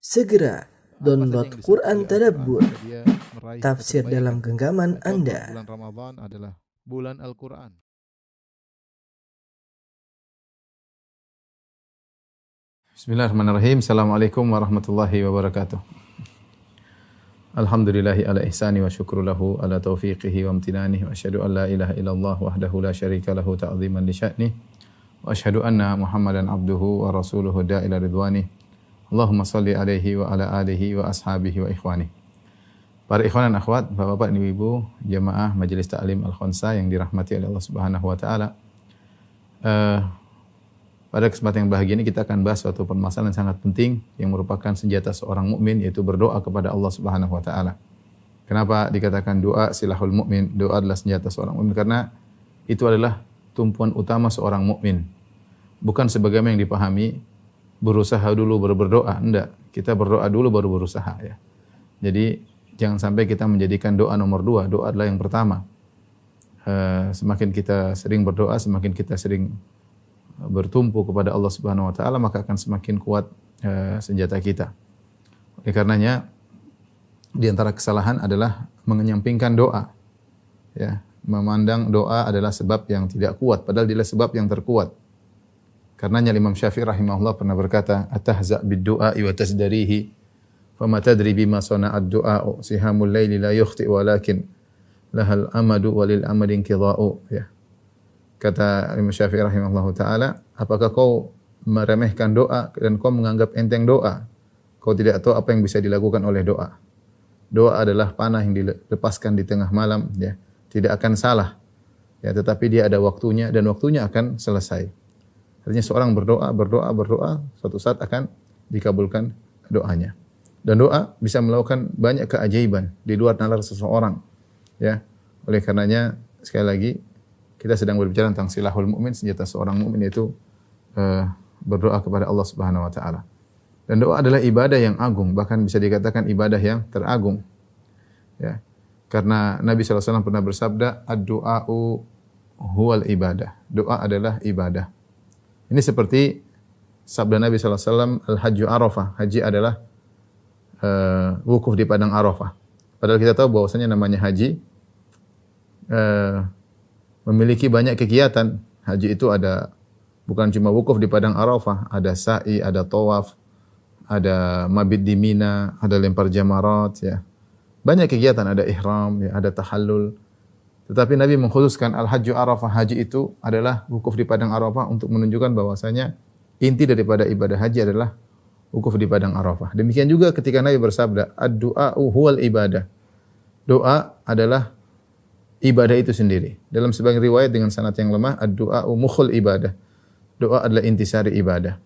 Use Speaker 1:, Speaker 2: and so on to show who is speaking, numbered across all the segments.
Speaker 1: Segera download Quran Tadabbur, tafsir dalam genggaman Anda.
Speaker 2: Bulan Ramadan adalah bulan Al-Quran.
Speaker 3: Bismillahirrahmanirrahim. Assalamualaikum warahmatullahi wabarakatuh. Alhamdulillahi ala ihsani wa syukru lahu ala taufiqihi wa amtinanihi wa asyhadu an la ilaha illallah wahdahu la syarika lahu ta'ziman li sya'ni wa asyhadu anna Muhammadan abduhu wa rasuluhu da'ila ridwani. Allahumma salli alaihi wa ala alihi wa ashabihi wa ikhwani. Para ikhwan dan akhwat, Bapak-bapak, Ibu-ibu, jemaah Majelis Ta'lim Al-Khonsa yang dirahmati oleh Allah Subhanahu wa taala. Eh, pada kesempatan yang bahagia ini kita akan bahas suatu permasalahan yang sangat penting yang merupakan senjata seorang mukmin yaitu berdoa kepada Allah Subhanahu wa taala. Kenapa dikatakan doa silahul mukmin? Doa adalah senjata seorang mukmin karena itu adalah tumpuan utama seorang mukmin. Bukan sebagaimana yang dipahami berusaha dulu baru berdoa, enggak. Kita berdoa dulu baru berusaha ya. Jadi jangan sampai kita menjadikan doa nomor dua, doa adalah yang pertama. Eh, semakin kita sering berdoa, semakin kita sering bertumpu kepada Allah Subhanahu wa taala maka akan semakin kuat uh, senjata kita. Oleh karenanya di antara kesalahan adalah mengenyampingkan doa. Ya, memandang doa adalah sebab yang tidak kuat padahal dia sebab yang terkuat. Karenanya Imam Syafi'i rahimahullah pernah berkata, "Atahza bid-du'a wa tasdarihi, fama tadri bima sana'ad du'a sihamul laili la yukhti walakin lahal amadu walil amadin qida'u." Ya. Kata Imam Syafi'i rahimahullah ta'ala, apakah kau meremehkan doa dan kau menganggap enteng doa? Kau tidak tahu apa yang bisa dilakukan oleh doa. Doa adalah panah yang dilepaskan di tengah malam, ya. Tidak akan salah. Ya, tetapi dia ada waktunya dan waktunya akan selesai. Artinya seorang berdoa, berdoa, berdoa, suatu saat akan dikabulkan doanya. Dan doa bisa melakukan banyak keajaiban di luar nalar seseorang. Ya. Oleh karenanya sekali lagi kita sedang berbicara tentang silahul mukmin, senjata seorang mukmin yaitu uh, berdoa kepada Allah Subhanahu wa taala. Dan doa adalah ibadah yang agung, bahkan bisa dikatakan ibadah yang teragung. Ya. Karena Nabi SAW pernah bersabda, "Ad-du'a'u huwal ibadah." Doa adalah ibadah. Ini seperti sabda Nabi SAW, "Al-hajju arafah." Haji adalah uh, wukuf di padang Arafah. Padahal kita tahu bahwasanya namanya haji uh, memiliki banyak kegiatan. Haji itu ada bukan cuma wukuf di padang Arafah, ada sa'i, ada tawaf, ada mabit di Mina, ada lempar jamarat ya. Banyak kegiatan, ada ihram, ya, ada tahallul. Tetapi Nabi mengkhususkan al-hajju Arafah, haji itu adalah wukuf di padang Arafah untuk menunjukkan bahwasanya inti daripada ibadah haji adalah wukuf di padang Arafah. Demikian juga ketika Nabi bersabda, ad-du'a'u huwal ibadah. Doa adalah ibadah itu sendiri. Dalam sebagian riwayat dengan sanad yang lemah, ad-du'a mukhul ibadah. Doa adalah intisari ibadah.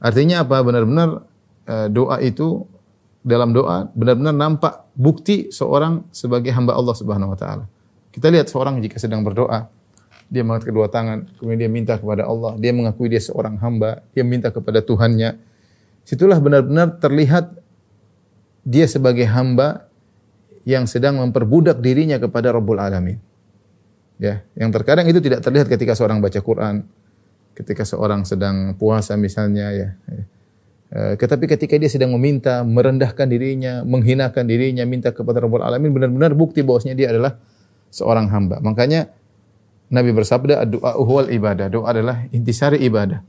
Speaker 3: Artinya apa? Benar-benar uh, doa itu dalam doa benar-benar nampak bukti seorang sebagai hamba Allah Subhanahu wa taala. Kita lihat seorang jika sedang berdoa, dia mengangkat kedua tangan, kemudian dia minta kepada Allah, dia mengakui dia seorang hamba, dia minta kepada Tuhannya. Situlah benar-benar terlihat dia sebagai hamba yang sedang memperbudak dirinya kepada Rabbul Alamin. Ya, yang terkadang itu tidak terlihat ketika seorang baca Quran, ketika seorang sedang puasa misalnya ya. ya. E, tetapi ketika dia sedang meminta, merendahkan dirinya, menghinakan dirinya, minta kepada Rabbul Alamin, benar-benar bukti bahwasanya dia adalah seorang hamba. Makanya Nabi bersabda, doa huwal ibadah. Doa adalah intisari ibadah.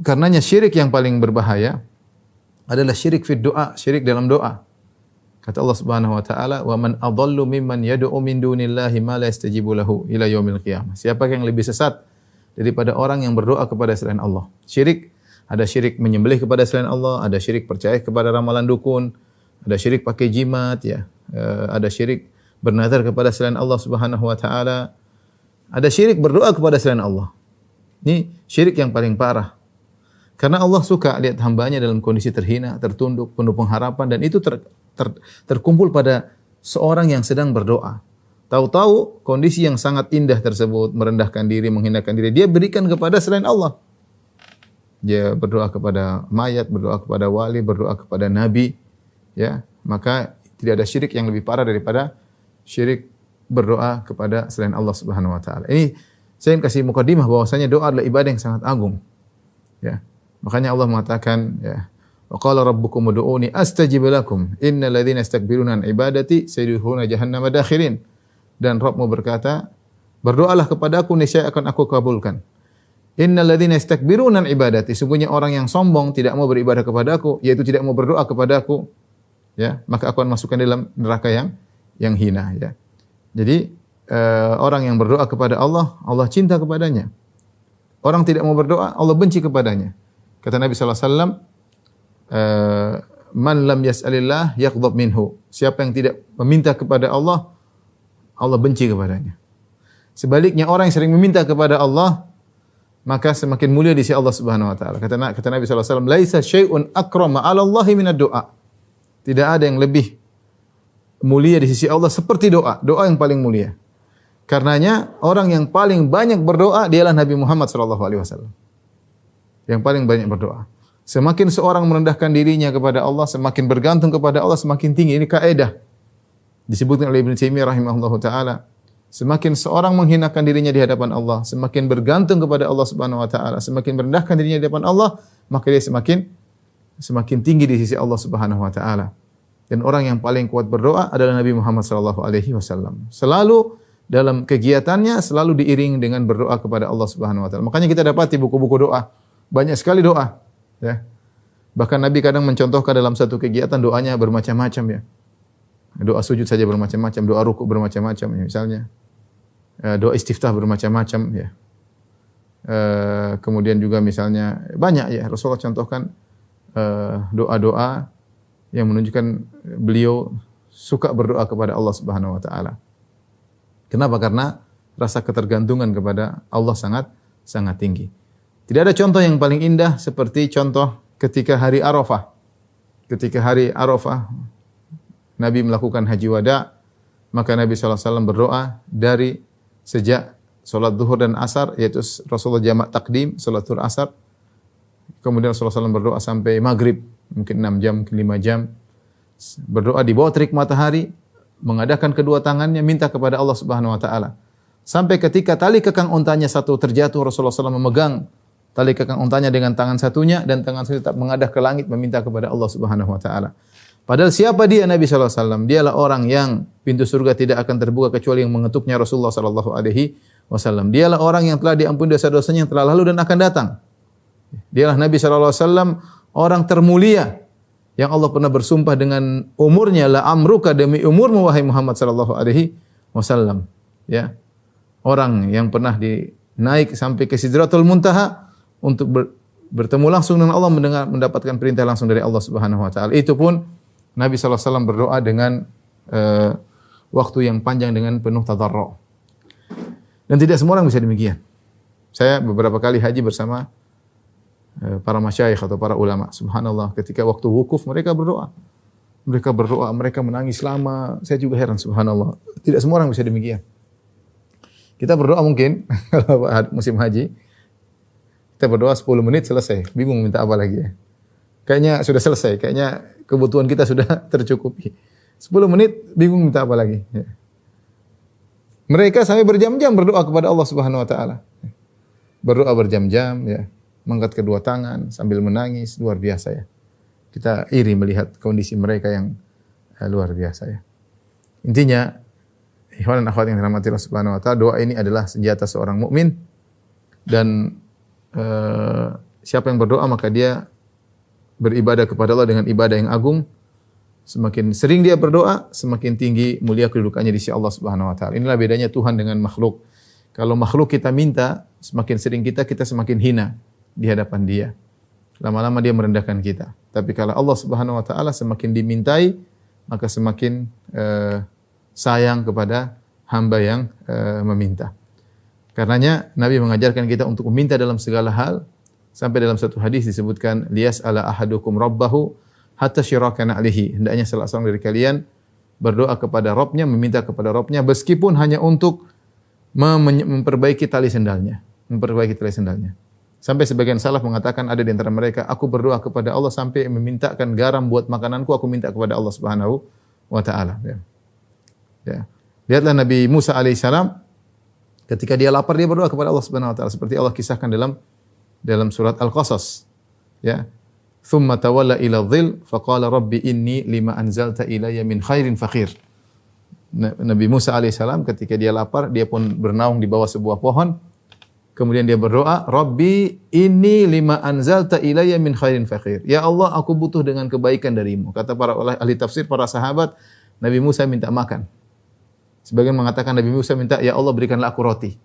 Speaker 3: Karenanya syirik yang paling berbahaya adalah syirik fit doa, syirik dalam doa. Kata Allah Subhanahu wa taala, "Wa man adallu mimman yad'u min dunillahi ma la yastajibu lahu ila yaumil qiyamah." Siapa yang lebih sesat daripada orang yang berdoa kepada selain Allah? Syirik ada syirik menyembelih kepada selain Allah, ada syirik percaya kepada ramalan dukun, ada syirik pakai jimat ya, ada syirik bernazar kepada selain Allah Subhanahu wa taala. Ada syirik berdoa kepada selain Allah. Ini syirik yang paling parah. Karena Allah suka lihat hambanya dalam kondisi terhina, tertunduk, penuh pengharapan dan itu ter, ter, terkumpul pada seorang yang sedang berdoa. Tahu-tahu kondisi yang sangat indah tersebut, merendahkan diri, menghinakan diri, dia berikan kepada selain Allah. Dia berdoa kepada mayat, berdoa kepada wali, berdoa kepada nabi, ya. Maka tidak ada syirik yang lebih parah daripada syirik berdoa kepada selain Allah Subhanahu wa taala. Ini saya ingin kasih mukadimah bahwasanya doa adalah ibadah yang sangat agung. Ya. Makanya Allah mengatakan ya, Wa qala rabbukum ud'uni astajib lakum. Innal ladzina yastakbiruna an ibadati sayadkhuluna jahannama dakhirin. Dan Rabbmu berkata, berdoalah kepadaku niscaya akan aku kabulkan. Innal ladzina yastakbiruna an ibadati. Sungguhnya orang yang sombong tidak mau beribadah kepadaku, yaitu tidak mau berdoa kepadaku, ya, maka aku akan masukkan dalam neraka yang yang hina, ya. Jadi uh, orang yang berdoa kepada Allah, Allah cinta kepadanya. Orang tidak mau berdoa, Allah benci kepadanya. Kata Nabi sallallahu alaihi wasallam, uh, "Man lam yas'alillah yaghdab minhu." Siapa yang tidak meminta kepada Allah, Allah benci kepadanya. Sebaliknya orang yang sering meminta kepada Allah, maka semakin mulia di sisi Allah Subhanahu wa taala. Kata, kata Nabi sallallahu alaihi wasallam, "Laisa syai'un akrama 'ala Allah minad du'a." Tidak ada yang lebih mulia di sisi Allah seperti doa, doa yang paling mulia. Karenanya orang yang paling banyak berdoa dialah Nabi Muhammad sallallahu alaihi wasallam. Yang paling banyak berdoa. Semakin seorang merendahkan dirinya kepada Allah, semakin bergantung kepada Allah, semakin tinggi. Ini kaidah. Disebutkan oleh Ibn Taimiyah rahimahullahu taala. Semakin seorang menghinakan dirinya di hadapan Allah, semakin bergantung kepada Allah Subhanahu wa taala, semakin merendahkan dirinya di hadapan Allah, maka dia semakin semakin tinggi di sisi Allah Subhanahu wa taala. Dan orang yang paling kuat berdoa adalah Nabi Muhammad sallallahu alaihi wasallam. Selalu dalam kegiatannya selalu diiring dengan berdoa kepada Allah Subhanahu wa taala. Makanya kita dapati buku-buku doa. Banyak sekali doa, ya. Bahkan Nabi kadang mencontohkan dalam satu kegiatan doanya bermacam-macam ya. Doa sujud saja bermacam-macam, doa rukuk bermacam-macam ya, misalnya. Eh, doa istiftah bermacam-macam ya. Eh, kemudian juga misalnya banyak ya Rasulullah contohkan eh, doa-doa yang menunjukkan beliau suka berdoa kepada Allah Subhanahu wa taala. Kenapa? Karena rasa ketergantungan kepada Allah sangat sangat tinggi. Tidak ada contoh yang paling indah seperti contoh ketika hari Arafah. Ketika hari Arafah Nabi melakukan haji wada, maka Nabi SAW berdoa dari sejak solat duhur dan asar, yaitu Rasulullah jamak takdim, solat duhur asar. Kemudian Rasulullah SAW berdoa sampai maghrib, mungkin 6 jam, mungkin 5 jam. Berdoa di bawah terik matahari, mengadakan kedua tangannya, minta kepada Allah Subhanahu Wa Taala. Sampai ketika tali kekang untanya satu terjatuh, Rasulullah SAW memegang tali kekang untanya dengan tangan satunya dan tangan satu tetap mengadah ke langit meminta kepada Allah Subhanahu Wa Taala. Padahal siapa dia Nabi sallallahu alaihi wasallam? Dialah orang yang pintu surga tidak akan terbuka kecuali yang mengetuknya Rasulullah sallallahu alaihi wasallam. Dialah orang yang telah diampuni dosa-dosanya yang telah lalu dan akan datang. Dialah Nabi sallallahu alaihi wasallam orang termulia yang Allah pernah bersumpah dengan umurnya la amruka demi umurmu wahai Muhammad sallallahu alaihi wasallam. Ya. Orang yang pernah dinaik sampai ke Sidratul Muntaha untuk ber, bertemu langsung dengan Allah mendengar mendapatkan perintah langsung dari Allah Subhanahu wa taala. Itu pun Nabi SAW berdoa dengan uh, waktu yang panjang dengan penuh tadarru. Dan tidak semua orang bisa demikian. Saya beberapa kali haji bersama para masyayikh atau para ulama. Subhanallah, ketika waktu wukuf mereka berdoa. Mereka berdoa, mereka menangis lama. Saya juga heran, subhanallah. Tidak semua orang bisa demikian. Kita berdoa mungkin kalau musim haji, kita berdoa 10 menit selesai. Bingung minta apa lagi ya. Kayaknya sudah selesai, kayaknya kebutuhan kita sudah tercukupi. 10 menit bingung minta apa lagi. Ya. Mereka sampai berjam-jam berdoa kepada Allah Subhanahu wa taala. Berdoa berjam-jam ya, mengangkat kedua tangan sambil menangis, luar biasa ya. Kita iri melihat kondisi mereka yang uh, luar biasa ya. Intinya, ikhwan dan akhwat yang dirahmati Allah Subhanahu wa taala, doa ini adalah senjata seorang mukmin dan uh, siapa yang berdoa maka dia beribadah kepada Allah dengan ibadah yang agung, semakin sering dia berdoa, semakin tinggi mulia kedudukannya di sisi Allah Subhanahu wa taala. Inilah bedanya Tuhan dengan makhluk. Kalau makhluk kita minta, semakin sering kita kita semakin hina di hadapan Dia. Lama-lama dia merendahkan kita. Tapi kalau Allah Subhanahu wa taala semakin dimintai, maka semakin uh, sayang kepada hamba yang uh, meminta. Karenanya Nabi mengajarkan kita untuk meminta dalam segala hal, Sampai dalam satu hadis disebutkan lias ala ahadukum rabbahu hatta syirakan alihi. Hendaknya salah seorang dari kalian berdoa kepada Robnya, meminta kepada Robnya, meskipun hanya untuk memperbaiki tali sendalnya. Memperbaiki tali sendalnya. Sampai sebagian salaf mengatakan ada di antara mereka, aku berdoa kepada Allah sampai memintakan garam buat makananku, aku minta kepada Allah Subhanahu wa taala. Ya. ya. Lihatlah Nabi Musa alaihissalam ketika dia lapar dia berdoa kepada Allah Subhanahu wa taala seperti Allah kisahkan dalam dalam surat Al-Qasas. Ya. thumma tawalla ila dhil faqala rabbi inni lima anzalta ilayya min khairin faqir. Nabi Musa alaihissalam ketika dia lapar, dia pun bernaung di bawah sebuah pohon. Kemudian dia berdoa, Rabbi ini lima anzalta ilayya min khairin faqir. Ya Allah, aku butuh dengan kebaikan darimu. Kata para ahli tafsir, para sahabat, Nabi Musa minta makan. Sebagian mengatakan Nabi Musa minta, Ya Allah berikanlah aku roti.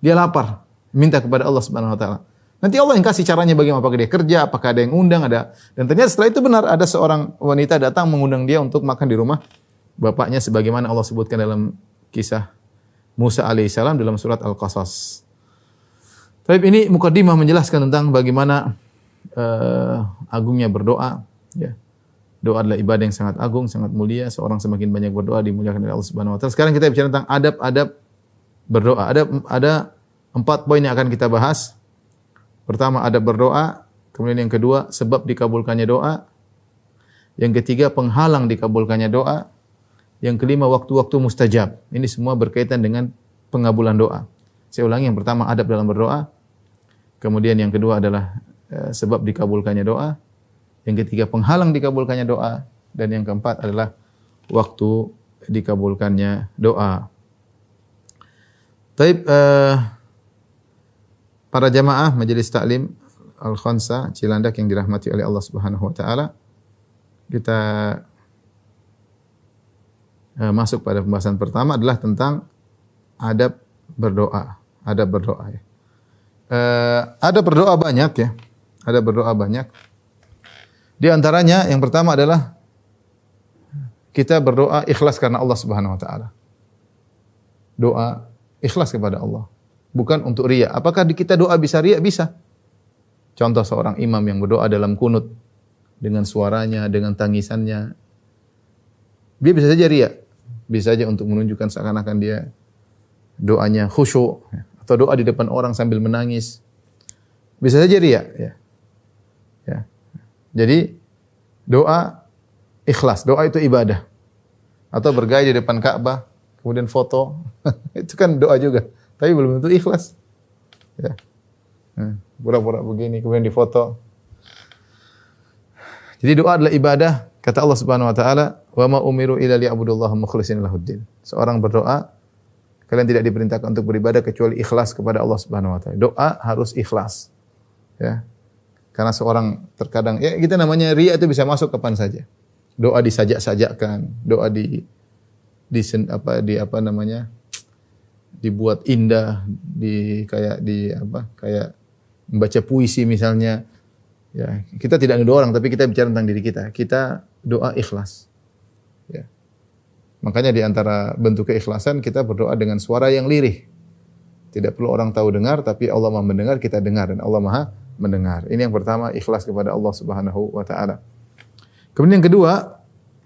Speaker 3: Dia lapar, minta kepada Allah Subhanahu wa taala. Nanti Allah yang kasih caranya bagaimana apakah dia kerja, apakah ada yang undang ada. Dan ternyata setelah itu benar ada seorang wanita datang mengundang dia untuk makan di rumah bapaknya sebagaimana Allah sebutkan dalam kisah Musa alaihissalam dalam surat Al-Qasas. Tapi ini mukadimah menjelaskan tentang bagaimana uh, agungnya berdoa. Ya. Doa adalah ibadah yang sangat agung, sangat mulia. Seorang semakin banyak berdoa dimuliakan oleh Allah Subhanahu Wa Taala. Sekarang kita bicara tentang adab-adab berdoa. Ada ada empat poin yang akan kita bahas. Pertama adab berdoa, kemudian yang kedua sebab dikabulkannya doa, yang ketiga penghalang dikabulkannya doa, yang kelima waktu-waktu mustajab. Ini semua berkaitan dengan pengabulan doa. Saya ulangi yang pertama adab dalam berdoa, kemudian yang kedua adalah e, sebab dikabulkannya doa, yang ketiga penghalang dikabulkannya doa, dan yang keempat adalah waktu dikabulkannya doa. Taib uh, para jamaah majelis taklim Al Khansa Cilandak yang dirahmati oleh Allah Subhanahu wa taala. Kita uh, masuk pada pembahasan pertama adalah tentang adab berdoa, adab berdoa ya. Uh, ada berdoa banyak ya. Ada berdoa banyak. Di antaranya yang pertama adalah kita berdoa ikhlas karena Allah Subhanahu wa taala. Doa Ikhlas kepada Allah. Bukan untuk ria. Apakah di kita doa bisa ria? Bisa. Contoh seorang imam yang berdoa dalam kunut. Dengan suaranya, dengan tangisannya. Dia bisa saja ria. Bisa saja untuk menunjukkan seakan-akan dia doanya khusyuk. Atau doa di depan orang sambil menangis. Bisa saja ria. Ya. Ya. Jadi doa ikhlas. Doa itu ibadah. Atau bergaya di depan Ka'bah kemudian foto, itu kan doa juga. Tapi belum tentu ikhlas. Ya. Nah, pura-pura begini, kemudian difoto. Jadi doa adalah ibadah. Kata Allah Subhanahu wa taala, "Wa ma umiru illa liya'budullaha mukhlishina lahuddin." Seorang berdoa, kalian tidak diperintahkan untuk beribadah kecuali ikhlas kepada Allah Subhanahu wa taala. Doa harus ikhlas. Ya. Karena seorang terkadang ya kita namanya riya itu bisa masuk kapan saja. Doa disajak-sajakkan, doa di di apa di apa namanya dibuat indah di kayak di apa kayak membaca puisi misalnya ya kita tidak nuduh orang tapi kita bicara tentang diri kita kita doa ikhlas ya makanya di antara bentuk keikhlasan kita berdoa dengan suara yang lirih tidak perlu orang tahu dengar tapi Allah Maha mendengar kita dengar dan Allah Maha mendengar ini yang pertama ikhlas kepada Allah Subhanahu wa taala kemudian yang kedua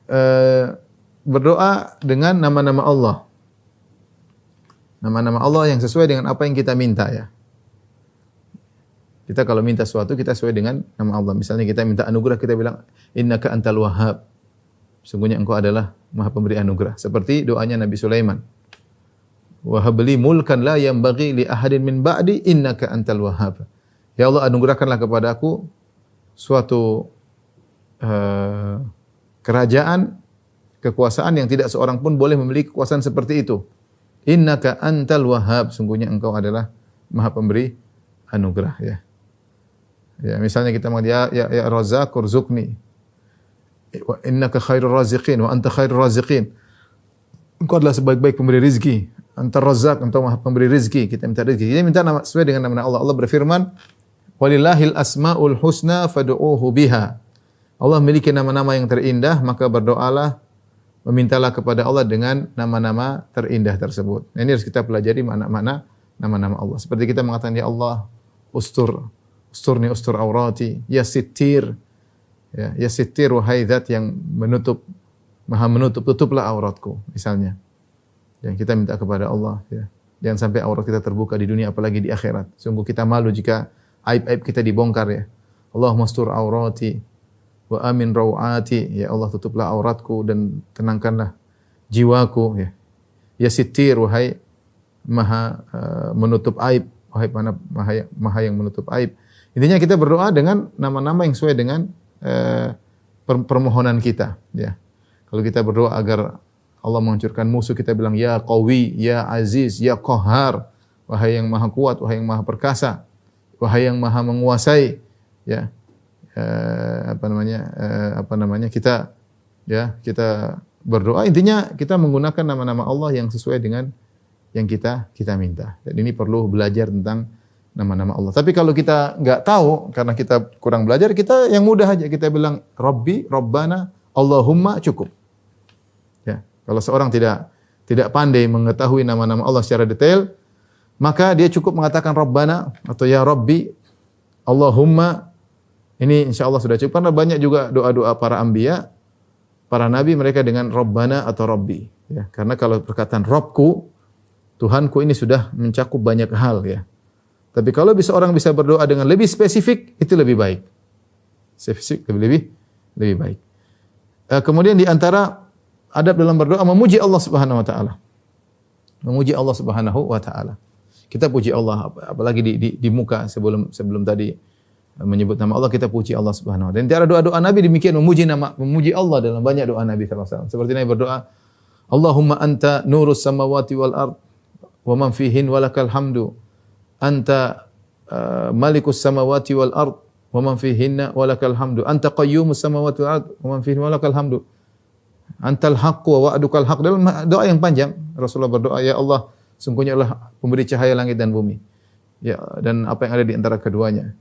Speaker 3: eh, berdoa dengan nama-nama Allah. Nama-nama Allah yang sesuai dengan apa yang kita minta ya. Kita kalau minta sesuatu kita sesuai dengan nama Allah. Misalnya kita minta anugerah kita bilang innaka antal wahhab. Sungguhnya engkau adalah Maha Pemberi anugerah. Seperti doanya Nabi Sulaiman. Wahabli mulkan la yang bagi li ahadin min ba'di innaka antal wahhab. Ya Allah anugerahkanlah kepada aku suatu uh, kerajaan kekuasaan yang tidak seorang pun boleh memiliki kekuasaan seperti itu. Innaka antal wahhab, sungguhnya engkau adalah Maha Pemberi anugerah ya. Ya, misalnya kita mengatakan ya ya, ya Razzaq urzuqni. Innaka khairur raziqin wa anta khairur raziqin. Engkau adalah sebaik-baik pemberi rizki. Anta Razzaq, engkau Maha Pemberi rizki. Kita minta rizki. Kita minta nama sesuai dengan nama Allah. Allah berfirman, "Walillahil asmaul husna fad'uuhu biha." Allah memiliki nama-nama yang terindah, maka berdoalah memintalah kepada Allah dengan nama-nama terindah tersebut. Nah, ini harus kita pelajari mana-mana nama-nama Allah. Seperti kita mengatakan ya Allah, ustur, usturni ustur aurati, ya sitir, ya, ya sitir wahai zat yang menutup, maha menutup, tutuplah auratku, misalnya. Yang kita minta kepada Allah, ya. Jangan sampai aurat kita terbuka di dunia apalagi di akhirat. Sungguh kita malu jika aib-aib kita dibongkar ya. Allah mastur aurati, wa amin rawati ya Allah tutuplah auratku dan tenangkanlah jiwaku ya ya sitir wahai maha uh, menutup aib wahai maha, maha yang menutup aib intinya kita berdoa dengan nama-nama yang sesuai dengan eh, per- permohonan kita, ya. Kalau kita berdoa agar Allah menghancurkan musuh, kita bilang ya Qawi, ya Aziz, ya Qahar, wahai yang maha kuat, wahai yang maha perkasa, wahai yang maha menguasai, ya. Eh, apa namanya? eh, apa namanya? Kita ya, kita berdoa intinya kita menggunakan nama-nama Allah yang sesuai dengan yang kita kita minta. Dan ini perlu belajar tentang nama-nama Allah. Tapi kalau kita nggak tahu karena kita kurang belajar, kita yang mudah aja kita bilang Robbi, Robbana, Allahumma cukup. Ya, kalau seorang tidak tidak pandai mengetahui nama-nama Allah secara detail, maka dia cukup mengatakan Robbana atau ya Robbi, Allahumma. Ini insya Allah sudah cukup karena banyak juga doa-doa para ambia, para nabi mereka dengan Robbana atau Robbi. Ya, karena kalau perkataan Robku, Tuhanku ini sudah mencakup banyak hal ya. Tapi kalau bisa orang bisa berdoa dengan lebih spesifik, itu lebih baik. Spesifik lebih lebih lebih baik. Eh, kemudian di antara adab dalam berdoa memuji Allah Subhanahu wa taala. Memuji Allah Subhanahu wa taala. Kita puji Allah ap- apalagi di, di, di muka sebelum sebelum tadi eh, menyebut nama Allah kita puji Allah Subhanahu wa taala. Dan tiada doa-doa Nabi demikian memuji nama memuji Allah dalam banyak doa Nabi sallallahu alaihi. Seperti Nabi berdoa, Allahumma anta nurus samawati wal ard wa man fihin walakal hamdu anta uh, malikus samawati wal ard wa man fihinna walakal hamdu. Anta qayyumus samawati wal ard wa man fihinna walakal hamdu. Antal haqqu wa wa'dukal haqq. Dalam doa yang panjang Rasulullah berdoa ya Allah sungguhnya Allah pemberi cahaya langit dan bumi. Ya dan apa yang ada di antara keduanya.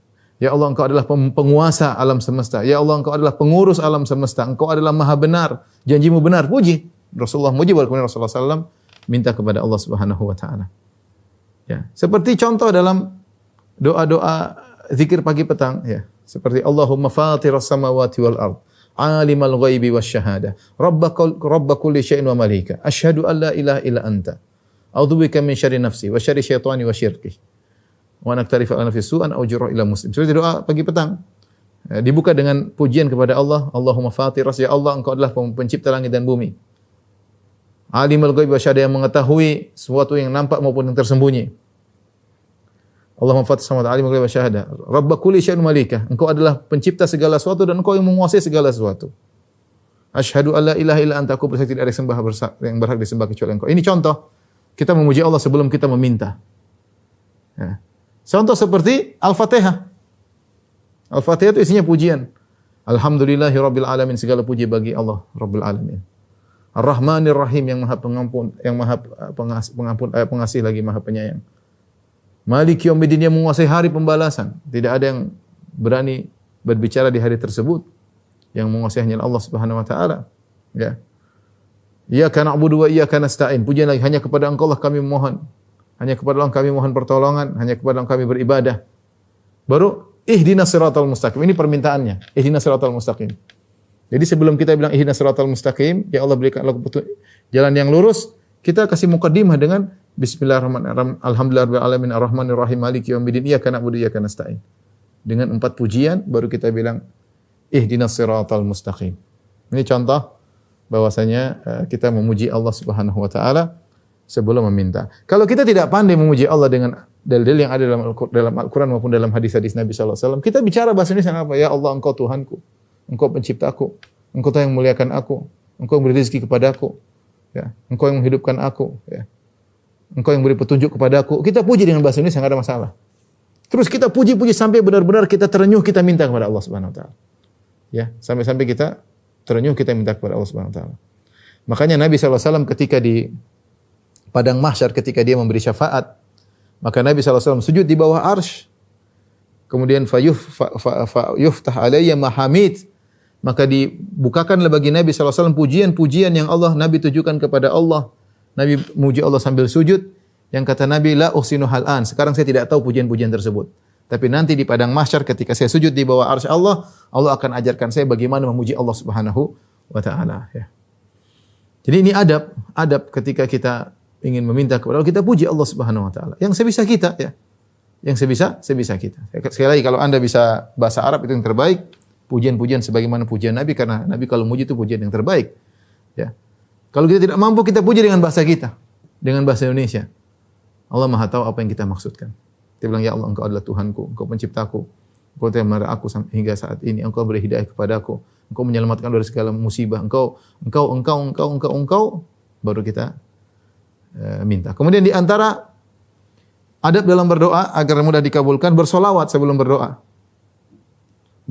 Speaker 3: Ya Allah engkau adalah penguasa alam semesta. Ya Allah engkau adalah pengurus alam semesta. Engkau adalah maha benar. Janjimu benar. Puji. Rasulullah muji kemudian Rasulullah SAW minta kepada Allah Subhanahu wa taala Ya, seperti contoh dalam doa-doa zikir pagi petang ya. Seperti Allahumma fatiras samawati wal ard, alimal ghaibi wasyahada, rabbakul rabba kulli syai'in wa malika. Asyhadu an la ilaha illa anta. A'udzubika min syarri nafsi wa syarri syaitani wa syirki. Wa naktarifa ala nafsi su'an au jurra ila muslim. Seperti doa pagi petang. Ya, dibuka dengan pujian kepada Allah, Allahumma fatiras ya Allah engkau adalah pencipta langit dan bumi. Alimul ghaib wa syahada yang mengetahui sesuatu yang nampak maupun yang tersembunyi. Allahumma fatis samawati alimul ghaib wa syahada. Rabb kulli syai'in malika. Engkau adalah pencipta segala sesuatu dan engkau yang menguasai segala sesuatu. Asyhadu alla ilaha illa anta aku bersaksi tidak ada sembah yang berhak disembah kecuali engkau. Ini contoh kita memuji Allah sebelum kita meminta. Ya. Contoh seperti Al-Fatihah. Al-Fatihah itu isinya pujian. Alhamdulillahi rabbil alamin segala puji bagi Allah rabbil alamin. Ar-Rahmanir Rahim yang Maha Pengampun, yang Maha pengampun, eh, pengasih lagi Maha Penyayang. Malik Yaumiddin yang menguasai hari pembalasan. Tidak ada yang berani berbicara di hari tersebut. Yang menguasai hanya Allah Subhanahu wa taala. Ya. Iyyaka na'budu wa iyyaka nasta'in. Pujian lagi hanya kepada Engkau lah kami mohon. Hanya kepada Allah kami mohon pertolongan, hanya kepada Allah kami beribadah. Baru ihdinas siratal mustaqim. Ini permintaannya. Ihdinas siratal mustaqim. Jadi sebelum kita bilang ihdinas siratal mustaqim, ya Allah berikan petunjuk jalan yang lurus, kita kasih mukaddimah dengan bismillahirrahmanirrahim. Alhamdulillahirabbil alamin arrahmanir rahim maliki yaumiddin iyyaka na'budu iyyaka nasta'in. Dengan empat pujian baru kita bilang ihdinas siratal mustaqim. Ini contoh bahwasanya eh, kita memuji Allah Subhanahu wa taala sebelum meminta. Kalau kita tidak pandai memuji Allah dengan dalil-dalil yang ada dalam Al- dalam Al-Qur'an maupun dalam hadis-hadis Nabi sallallahu alaihi wasallam, kita bicara bahasa Indonesia apa? Ya Allah, Engkau Tuhanku. Engkau penciptaku. Engkau yang memuliakan aku. Engkau yang beri rezeki kepadaku. Ya, engkau yang menghidupkan aku, ya. Engkau yang beri petunjuk kepadaku. Kita puji dengan bahasa Indonesia enggak ada masalah. Terus kita puji-puji sampai benar-benar kita terenyuh kita minta kepada Allah Subhanahu wa taala. Ya, sampai-sampai kita terenyuh kita minta kepada Allah Subhanahu wa taala. Makanya Nabi SAW ketika di padang mahsyar ketika dia memberi syafaat, maka Nabi SAW sujud di bawah arsh. Kemudian fayuf fa, fa, fa, yuftah alayya mahamid. Maka dibukakanlah bagi Nabi SAW pujian-pujian yang Allah Nabi tujukan kepada Allah. Nabi muji Allah sambil sujud. Yang kata Nabi, la uhsinu hal'an. Sekarang saya tidak tahu pujian-pujian tersebut. Tapi nanti di padang mahsyar ketika saya sujud di bawah arsy Allah, Allah akan ajarkan saya bagaimana memuji Allah Subhanahu wa taala ya. Jadi ini adab, adab ketika kita ingin meminta kepada Allah, kita puji Allah Subhanahu wa taala. Yang sebisa kita ya. Yang sebisa, sebisa kita. Sekali lagi kalau Anda bisa bahasa Arab itu yang terbaik, pujian-pujian sebagaimana pujian Nabi karena Nabi kalau muji itu pujian yang terbaik. Ya. Kalau kita tidak mampu kita puji dengan bahasa kita, dengan bahasa Indonesia. Allah Maha tahu apa yang kita maksudkan. Dia bilang, Ya Allah, Engkau adalah Tuhanku, Engkau penciptaku. Engkau telah memelihara aku hingga saat ini. Engkau beri hidayah kepadaku. Engkau menyelamatkan dari segala musibah. Engkau, engkau, engkau, engkau, engkau, engkau. Baru kita uh, minta. Kemudian di antara adab dalam berdoa agar mudah dikabulkan bersolawat sebelum berdoa.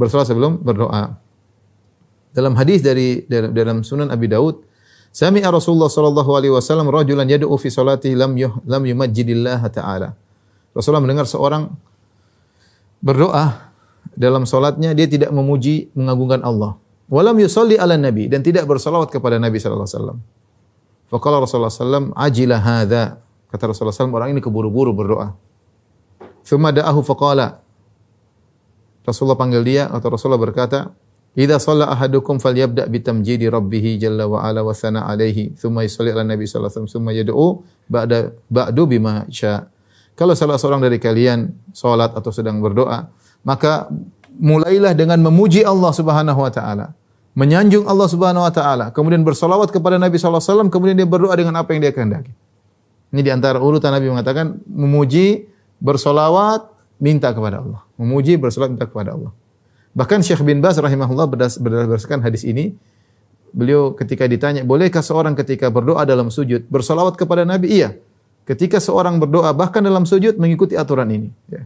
Speaker 3: Bersolawat sebelum berdoa. Dalam hadis dari dalam Sunan Abi Daud, Sami'a Rasulullah sallallahu alaihi wasallam rajulan yad'u fi salatihi lam yuh, lam yumajjidillah ta'ala. Rasulullah mendengar seorang berdoa dalam salatnya dia tidak memuji mengagungkan Allah. Walam yusalli ala nabi dan tidak bersalawat kepada Nabi sallallahu alaihi wasallam. Faqala Rasulullah sallam ajila hadza. Kata Rasulullah sallam orang ini keburu-buru berdoa. Thumma da'ahu faqala. Rasulullah panggil dia atau Rasulullah berkata, Idza shalla ahadukum falyabda bi tamjidi rabbih jalla wa ala wa sana alaihi thumma yusalli ala nabi sallallahu alaihi wasallam thumma yad'u ba'da ba'du bima sya. Kalau salah seorang dari kalian salat atau sedang berdoa, maka mulailah dengan memuji Allah Subhanahu wa taala, menyanjung Allah Subhanahu wa taala, kemudian bersolawat kepada Nabi sallallahu alaihi wasallam, kemudian dia berdoa dengan apa yang dia kehendaki. Ini di antara urutan Nabi mengatakan memuji, bersolawat, minta kepada Allah. Memuji, bersolawat, minta kepada Allah. Bahkan Syekh bin Baz rahimahullah berdasarkan hadis ini, beliau ketika ditanya, bolehkah seorang ketika berdoa dalam sujud bersolawat kepada Nabi? Iya. Ketika seorang berdoa bahkan dalam sujud mengikuti aturan ini. Ya.